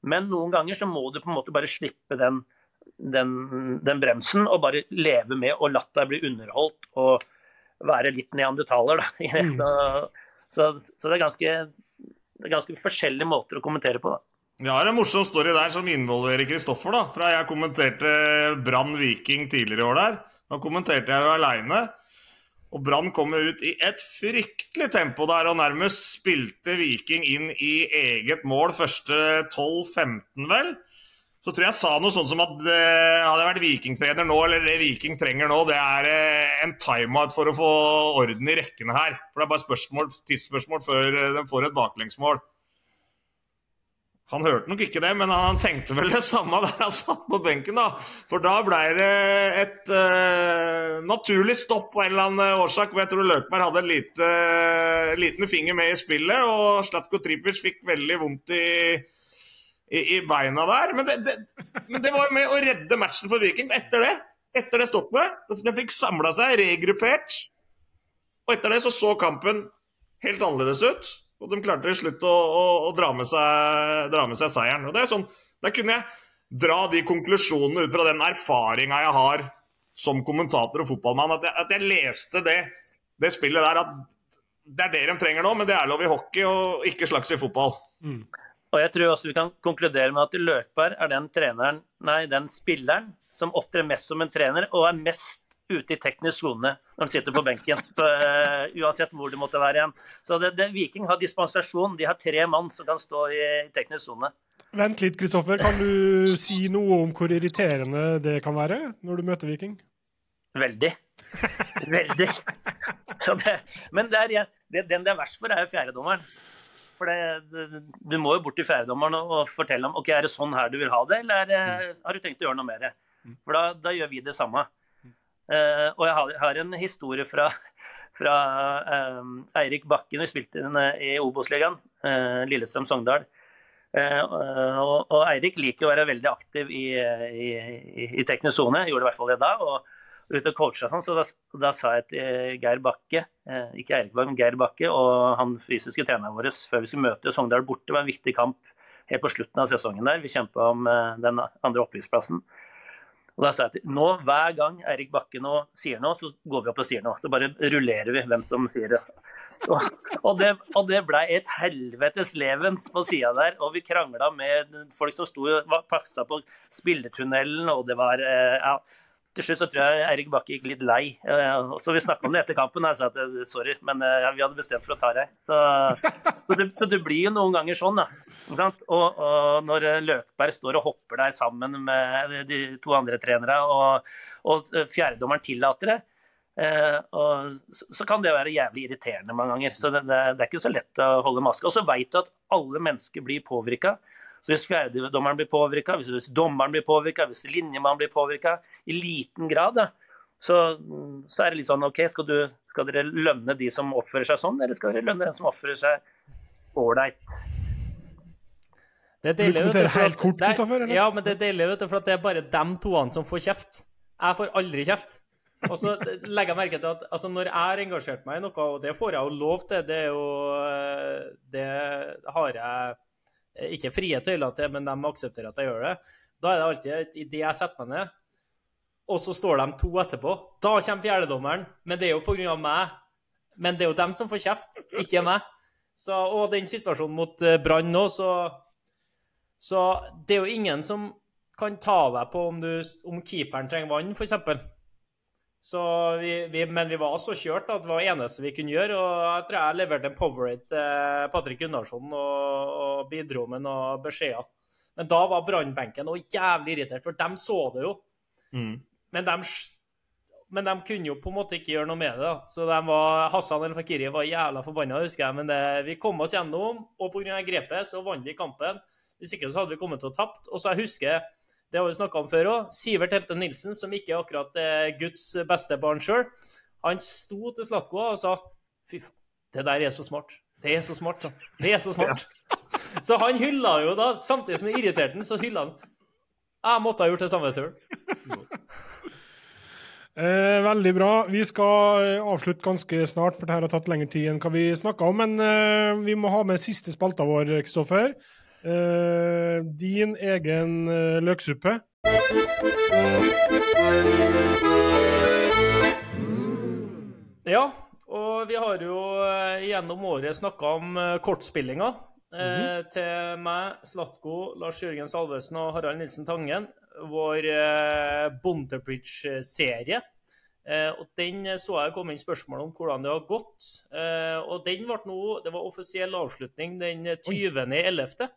Men noen ganger så må du på en måte bare slippe den, den, den bremsen og bare leve med og latt deg bli underholdt og være litt neandertaler. Da. Så, så, så det, er ganske, det er ganske forskjellige måter å kommentere på. da. Vi har en morsom story der som involverer Kristoffer. da, fra Jeg kommenterte Brann Viking tidligere i år der. Da kommenterte jeg jo aleine. Og Brann kom jo ut i et fryktelig tempo der og nærmest spilte Viking inn i eget mål første 12-15, vel. Så tror jeg jeg sa noe sånn som at eh, hadde jeg vært Viking-trener nå, eller det Viking trenger nå, det er eh, en timeout for å få orden i rekkene her. For det er bare spørsmål, tidsspørsmål før eh, de får et baklengsmål. Han hørte nok ikke det, men han tenkte vel det samme der han satt på benken. da. For da ble det et uh, naturlig stopp på en eller annen årsak. hvor Jeg tror Løkberg hadde en lite, liten finger med i spillet, og Slatko Tripic fikk veldig vondt i, i, i beina der. Men det, det, men det var med å redde matchen for Viking etter det. Etter det stoppet. De fikk samla seg, regruppert. Og etter det så så kampen helt annerledes ut. Og de klarte til slutt å, å, å dra, med seg, dra med seg seieren. Og det er sånn, Der kunne jeg dra de konklusjonene ut fra den erfaringa jeg har som kommentator og fotballmann. At jeg, at jeg leste det, det spillet der at det er det de trenger nå, men det er lov i hockey og ikke slags i fotball. Og jeg tror også vi kan konkludere med at Løkberg er den treneren, nei, den spilleren som opptrer mest som en trener og er mest ute i teknisk sone når han sitter på benken. eh, uansett hvor det måtte være igjen. Så det, det, Viking har dispensasjon. De har tre mann som kan stå i teknisk sone. Vent litt, Kristoffer. Kan du si noe om hvor irriterende det kan være når du møter Viking? Veldig. Veldig. Så det, men det er, det, den det er verst for, er jo fjerdedommeren. For det, du må jo bort til fjerdedommeren og, fortelle ham ok, er det sånn her du vil ha det, eller er, det- har du tenkt å gjøre noe mer? For da, da gjør vi det samme. Uh, og jeg har, har en historie fra, fra um, Eirik Bakken. Vi spilte den eh, i Obos-ligaen, uh, Lillestrøm-Sogndal. Uh, og, og Eirik liker å være veldig aktiv i, i, i, i teknisk sone, gjorde i hvert fall det da. og ute og coacha sånn, så da, da sa jeg til Geir Bakke, eh, ikke Eirik men Geir Bakke, og han fysiske treneren vår før vi skulle møte Sogndal borte, det var en viktig kamp helt på slutten av sesongen der. Vi kjempa om eh, den andre opprykksplassen. Og da sa jeg til nå, hver gang Eirik Bakke nå sier noe, så går vi opp og sier noe. Så bare rullerer vi hvem som sier det. Og det, og det blei et helvetes leven på sida der. Og vi krangla med folk som sto og passa på spilletunnelen, og det var eh, ja, til slutt så tror jeg Eirik Bakke gikk litt lei. Eh, Så vi snakka om det etter kampen. Jeg sa at eh, sorry, men eh, vi hadde bestemt for å ta deg. Så, så, det, så det blir jo noen ganger sånn, da. Og, og når Løkberg står og hopper der sammen med de to andre trenere, og, og fjerdedommeren tillater det, og, så, kan det være jævlig irriterende mange ganger. Så det, det, det er ikke så lett å holde maske. Og så veit du at alle mennesker blir påvirka. Så hvis fjerdedommeren blir påvirka, hvis, dommeren blir påvirka, hvis linjemannen blir påvirka, i liten grad, da, så, så er det litt sånn OK, skal, du, skal dere lønne de som oppfører seg sånn, eller skal dere lønne den som oppfører seg ålreit? Det er deilig, vet at- helt kort, Nei, Ja, men det er deilig, vet du, for at det er bare dem toene som får kjeft. Jeg får aldri kjeft. Og så legger jeg merke til at altså, når jeg har engasjert meg i noe, og det får jeg jo lov til, det er jo eh, Det har jeg ikke frie tøyler til, men de aksepterer at jeg gjør det. Da er det alltid idet jeg setter meg ned, og så står de to etterpå. Da kommer fjerdedommeren, men det er jo pga. meg. Men det er jo dem som får kjeft, ikke meg. Så, og den situasjonen mot eh, Brann nå, så så det er jo ingen som kan ta deg på om, du, om keeperen trenger vann, f.eks. Så vi, vi, men vi var så kjørt at det var det eneste vi kunne gjøre. Og jeg tror jeg leverte en powerade til Patrick Gunnarsson og, og bidro med noen beskjeder. Men da var brannbenken jævlig irritert, for de så det jo. Men de, men de kunne jo på en måte ikke gjøre noe med det. da. Så de var, Hassan El Fakiri var jævla forbanna, husker jeg. Men det, vi kom oss gjennom, og pga. grepet så vant vi kampen. Hvis ikke så hadde vi kommet til å tapt. Og så jeg husker, det har vi snakka om før òg, Sivert Helte Nilsen, som ikke er akkurat er Guds beste barn sjøl, han sto til Slatko og sa Fy faen, det der er så smart. Det er så smart. Det er så smart. Så han hylla jo da, samtidig som han irriterte han, så hylla han. Jeg måtte ha gjort det samme sjøl. Eh, veldig bra. Vi skal eh, avslutte ganske snart, for det her har tatt lengre tid enn hva vi snakka om. Men eh, vi må ha med siste spalta vår, Kristoffer. Eh, din egen uh, løksuppe. Ja, og vi har jo eh, gjennom året snakka om kortspillinga. Mm -hmm. eh, Til meg, Slatko, Lars Jørgen Salvesen og Harald Nilsen Tangen. Vår eh, Bonterbridge-serie. Eh, og Den så jeg kom inn spørsmål om hvordan det har gått. Eh, og den ble nå, Det var offisiell avslutning den 20.11.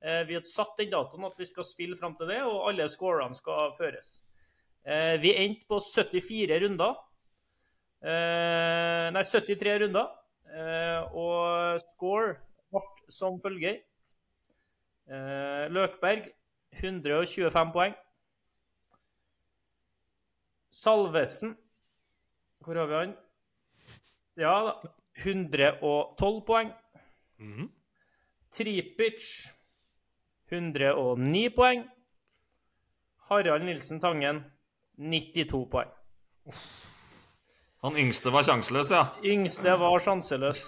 Eh, vi har satt den datoen at vi skal spille fram til det, og alle scorene skal føres. Eh, vi endte på 74 runder. Eh, nei, 73 runder. Og score ble som følger. Løkberg 125 poeng. Salvesen Hvor har vi han? Ja da. 112 poeng. Tripic 109 poeng. Harald Nilsen Tangen 92 poeng. Han yngste var sjanseløs, ja. Yngste var sjanseløs.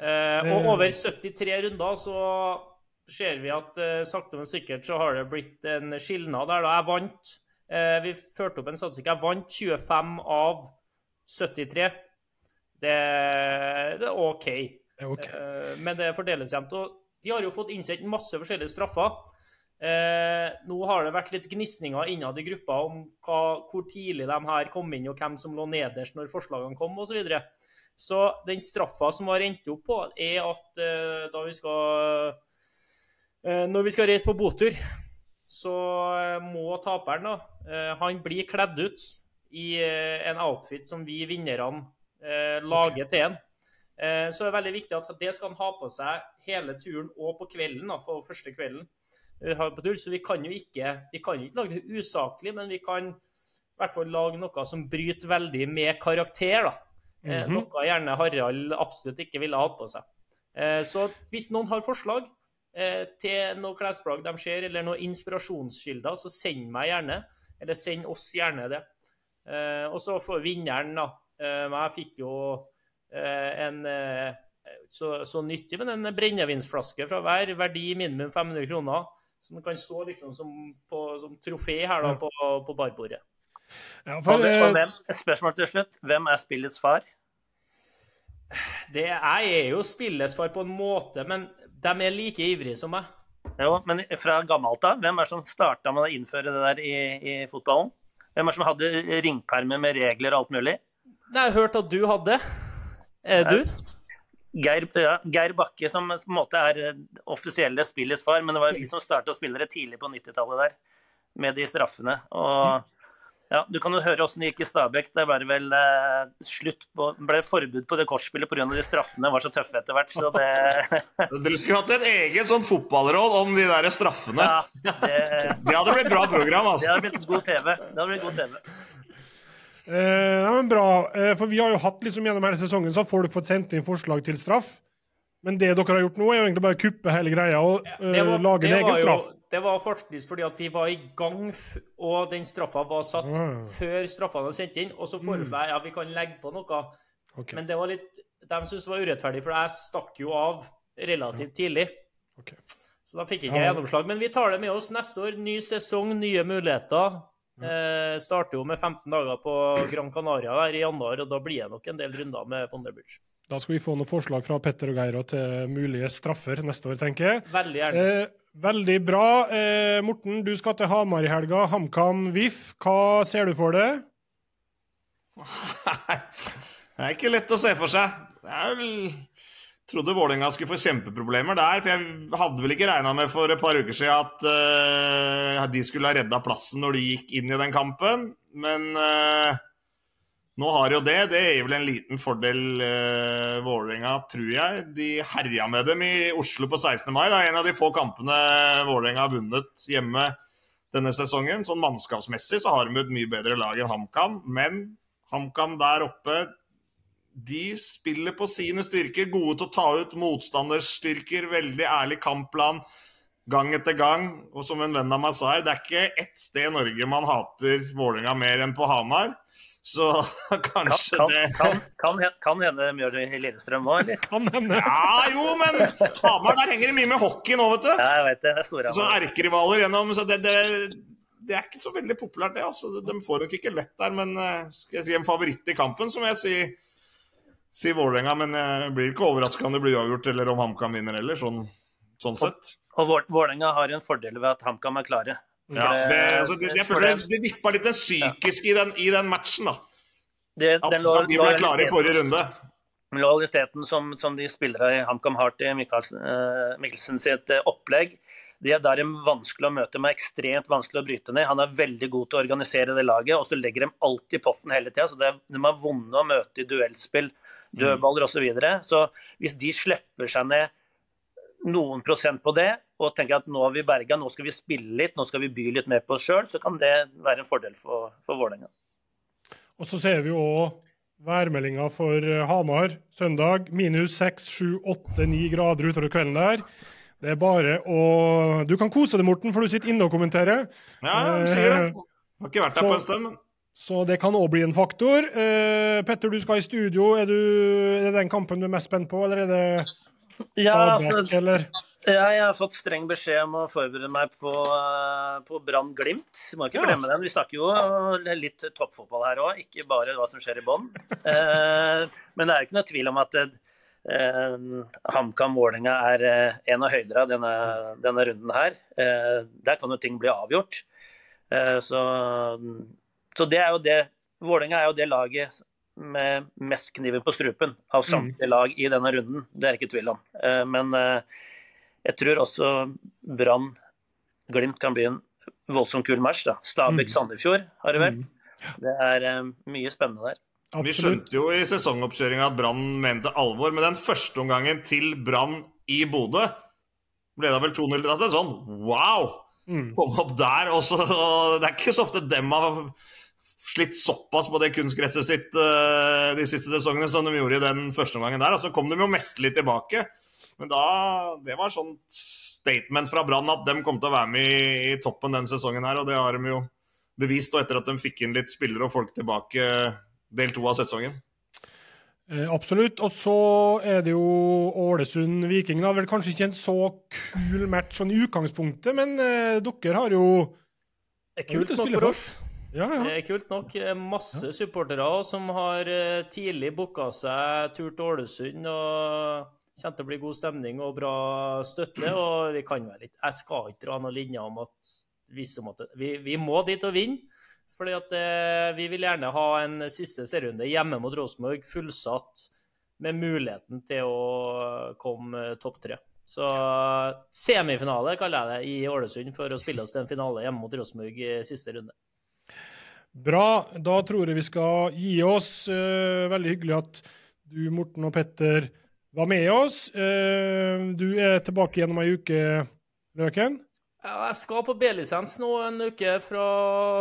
Eh, og over 73 runder så ser vi at eh, sakte, men sikkert så har det blitt en skilnad der. da. Jeg vant. eh, vi førte opp en statistikk. Jeg vant 25 av 73. Det, det er OK. Det er ok. Eh, men det fordeles jevnt. Og vi har jo fått innsendt masse forskjellige straffer. Eh, nå har det vært litt gnisninger innad i gruppa om hva, hvor tidlig de her kom inn, og hvem som lå nederst når forslagene kom, osv. Så, videre. så den straffa som har endt opp på, er at eh, da vi skal eh, Når vi skal reise på botur, så eh, må taperen da, eh, han bli kledd ut i eh, en outfit som vi vinnerne eh, lager til en. Eh, Så er det veldig viktig at det skal han ha på seg hele turen og på kvelden. for første kvelden på tur. Så vi kan jo ikke, vi kan ikke lage det usaklig, men vi kan i hvert fall lage noe som bryter veldig med karakter. Eh, Mhm. Noe gjerne Harald absolutt ikke ville hatt på seg. Eh, Så hvis noen har forslag til noe klesplagg de ser, eller noen inspirasjonskilder, så send meg gjerne. Eller send oss gjerne det. Og så får vinneren, da. jeg fikk jo en eh, så, så nyttig, men en brennevinsflaske fra hver, verdi minimum 500 kroner. Som kan stå liksom som, på, som trofé her da, på, på barbordet. Ja, for, hvem, eh, hvem, et spørsmål til slutt. Hvem er spillets far? Det, jeg er jo spillets far på en måte, men de er like ivrige som meg. Jo, men fra gammelt av, hvem er det som starta med å innføre det der i, i fotballen? Hvem er det som hadde ringpermer med regler og alt mulig? Jeg har hørt at du hadde. Er det du? Geir, ja, Geir Bakke, som på en måte er eh, offisielle spillets far, men det var vi som starta å spille det tidlig på 90-tallet der, med de straffene. Og ja, Du kan jo høre åssen det gikk i Stabæk. Det ble vel eh, slutt på, ble forbud på det kortspillet pga. de straffene var så tøffe etter hvert. Så det, Dere skulle hatt et eget sånn fotballråd om de der straffene. ja, det, Det hadde blitt bra program, det altså. hadde blitt god TV. Det hadde blitt god TV. Eh, ja, men bra. Eh, for vi har jo hatt liksom gjennom hele sesongen så har folk fått sendt inn forslag til straff. Men det dere har gjort nå, er jo egentlig bare å kuppe hele greia og eh, Det var- lage en egen straff. jo-. Det var faktisk fordi at vi var i gang, og den straffa var satt Ah. før straffene var sendt inn. Og så foreslo jeg ja, vi kan legge på noe. Okay. Men det var litt, de syntes det var urettferdig, for jeg stakk jo av relativt tidlig. Okay. Så da fikk jeg ikke Ja. gjennomslag. Men vi tar det med oss neste år. Ny sesong, nye muligheter. Eh, starter jo med 15 dager på Gran Canaria der i januar, og da blir det nok en del runder med Ponder Bridge. Da skal vi få noen forslag fra Petter og Geir til mulige straffer neste år, tenker jeg. Veldig gjerne. Eh, veldig bra. Eh, Morten, du skal til Hamar i helga. HamKam VIF. Hva ser du for deg? Det er ikke lett å se for seg. Det er vel trodde Vålerenga skulle få kjempeproblemer der. For jeg hadde vel ikke regna med for et par uker siden at uh, de skulle ha redda plassen når de gikk inn i den kampen. Men uh, nå har jo det. Det er vel en liten fordel uh, Vålerenga, tror jeg. De herja med dem i Oslo på 16. mai. Det er en av de få kampene Vålerenga har vunnet hjemme denne sesongen. Sånn mannskapsmessig så har de et mye bedre lag enn HamKam. Men HamKam der oppe de spiller på sine styrker, gode til å ta ut motstanders styrker, veldig ærlig kampplan gang etter gang. Og som en venn av meg sa her, det er ikke ett sted i Norge man hater Vålerenga mer enn på Hamar. Så kanskje kan, det kan, kan, kan hende de gjør det i Lillestrøm òg, eller? Kan hende. Ja, jo, men Hamar, der henger det mye med hockey nå, vet du. Ja, jeg vet det. Det er store Så erkerivaler gjennom Så det, det, det er ikke så veldig populært, det. altså. De får nok ikke lett der, men eh, skal jeg si en favoritt i kampen, så må jeg si si Vålerenga, men jeg blir ikke overraska om det blir uavgjort eller om HamKam vinner heller, sånn, sånn sett. Og og Vålerenga har en fordel ved at HamKam er klare. Ja, det, altså, det, jeg føler det- det, vippa litt det psykiske i den, i den matchen, da. det- At, den lo- at de ble klare i forrige runde. lojaliteten som, som de spillere i HamKam har til Mikkelsen, eh, sitt eh, opplegg, det er der de vanskelig å møte med, ekstremt vanskelig å bryte ned. Han er veldig god til å organisere det laget, og så legger de alltid potten hele tida. Så det, de er vonde å møte i duellspill, dødballer osv. Så, videre. så hvis de slipper seg ned noen prosent på det, og tenker at nå har vi berga, nå skal vi spille litt, nå skal vi by litt mer på oss sjøl, så kan det være en fordel for, for Vålerenga. Og så ser vi jo òg værmeldinga for eh, Hamar søndag. Minus 6, 7, 8, 9 grader utover kvelden der. Det er bare å Du kan kose deg, Morten, for du sitter inne og kommenterer. Ja, de sier det. Jeg Har ikke vært der på en stund, men Så det kan òg bli en faktor. Eh, Petter, du skal i studio. Er, du, er det den kampen du er mest spent på, eller er det Stabæk, eller? Ja, jeg har fått streng beskjed om å forberede meg på, eh, på Brann Glimt. Må ikke Ja. den. Vi snakker jo litt toppfotball her òg, ikke bare hva som skjer i bånn. Eh, men det er ikke noe tvil om at eh, HamKam Vålerenga er eh, en av høydere denne, denne runden her. Eh, der kan jo ting bli avgjort. Eh, så, så det er jo det Vålerenga er jo det laget med mest kniven på strupen av samtlige lag i denne runden. Det er det ikke tvil om. Eh, men eh, jeg tror også Brann Glimt kan bli en voldsomt kul match. da. Stabæk-Sandefjord har det vel. Det er eh, mye spennende der. Vi skjønte jo i sesongoppkjøringa at Brann mente alvor, men den første omgangen til Brann i Bodø ble det vel 2-0. Da er sånn wow! Mm. Komme opp der, og Det er ikke så ofte dem har slitt såpass på det kunstgresset sitt eh, de siste sesongene som de gjorde i den første omgangen der. Så kom de jo mesterlig tilbake. Men da Det var et sånt statement fra Brann at de kom til å være med i, i toppen den sesongen her, og det har de jo bevist og etter at de fikk inn litt spillere og folk tilbake del to av sesongen. Eh, absolutt. Og så er det jo Ålesund-Viking. Det er vel kanskje ikke en så kul match sånn i utgangspunktet, men eh, dere har jo Det er kult å nok spille for for. oss. Ja, ja. Er kult nok. Masse Masse supportere som har eh, tidlig booka seg tur til Ålesund. og til å bli god stemning og bra støtte. og vi kan vel litt. Jeg skal ikke dra noen linjer om at vi, vi, må dit og vinne. fordi at eh, Vi vil gjerne ha en siste serierunde hjemme mot Rosenborg fullsatt med muligheten til å komme eh, topp tre. Så semifinale kaller jeg det i Ålesund for å spille oss til en finale hjemme mot Rosenborg siste runde. Bra. Da tror jeg vi skal gi oss. Eh, veldig hyggelig at du, Morten og Petter, var med oss. Eh, du er tilbake gjennom om ei uke, Løken. Jeg skal på B-lisens nå en uke, fra,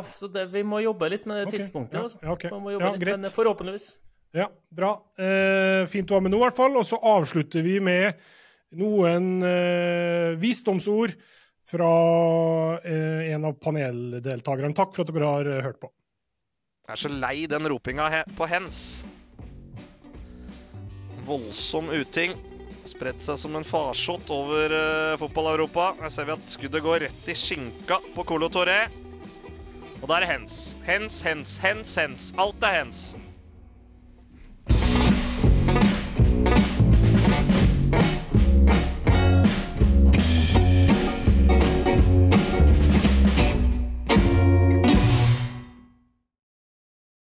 så det, vi må jobbe litt med det tidspunktet. altså. ja, okay. Må jobbe Ja, litt, greit. men forhåpentligvis. Ja, bra. Eh, fint å ha med nå, i hvert fall. Og så avslutter vi med noen eh, visdomsord fra eh, en av paneldeltakerne. Takk for at dere har eh, hørt på. Jeg er så lei den ropinga he på hens. Voldsom uting. Spredt seg som en farsott over uh, fotball-Europa. Her ser vi at skuddet går rett i skinka på Colo Torre. Og da er det hens. Hens, hens, hens, hens. Alt er hens.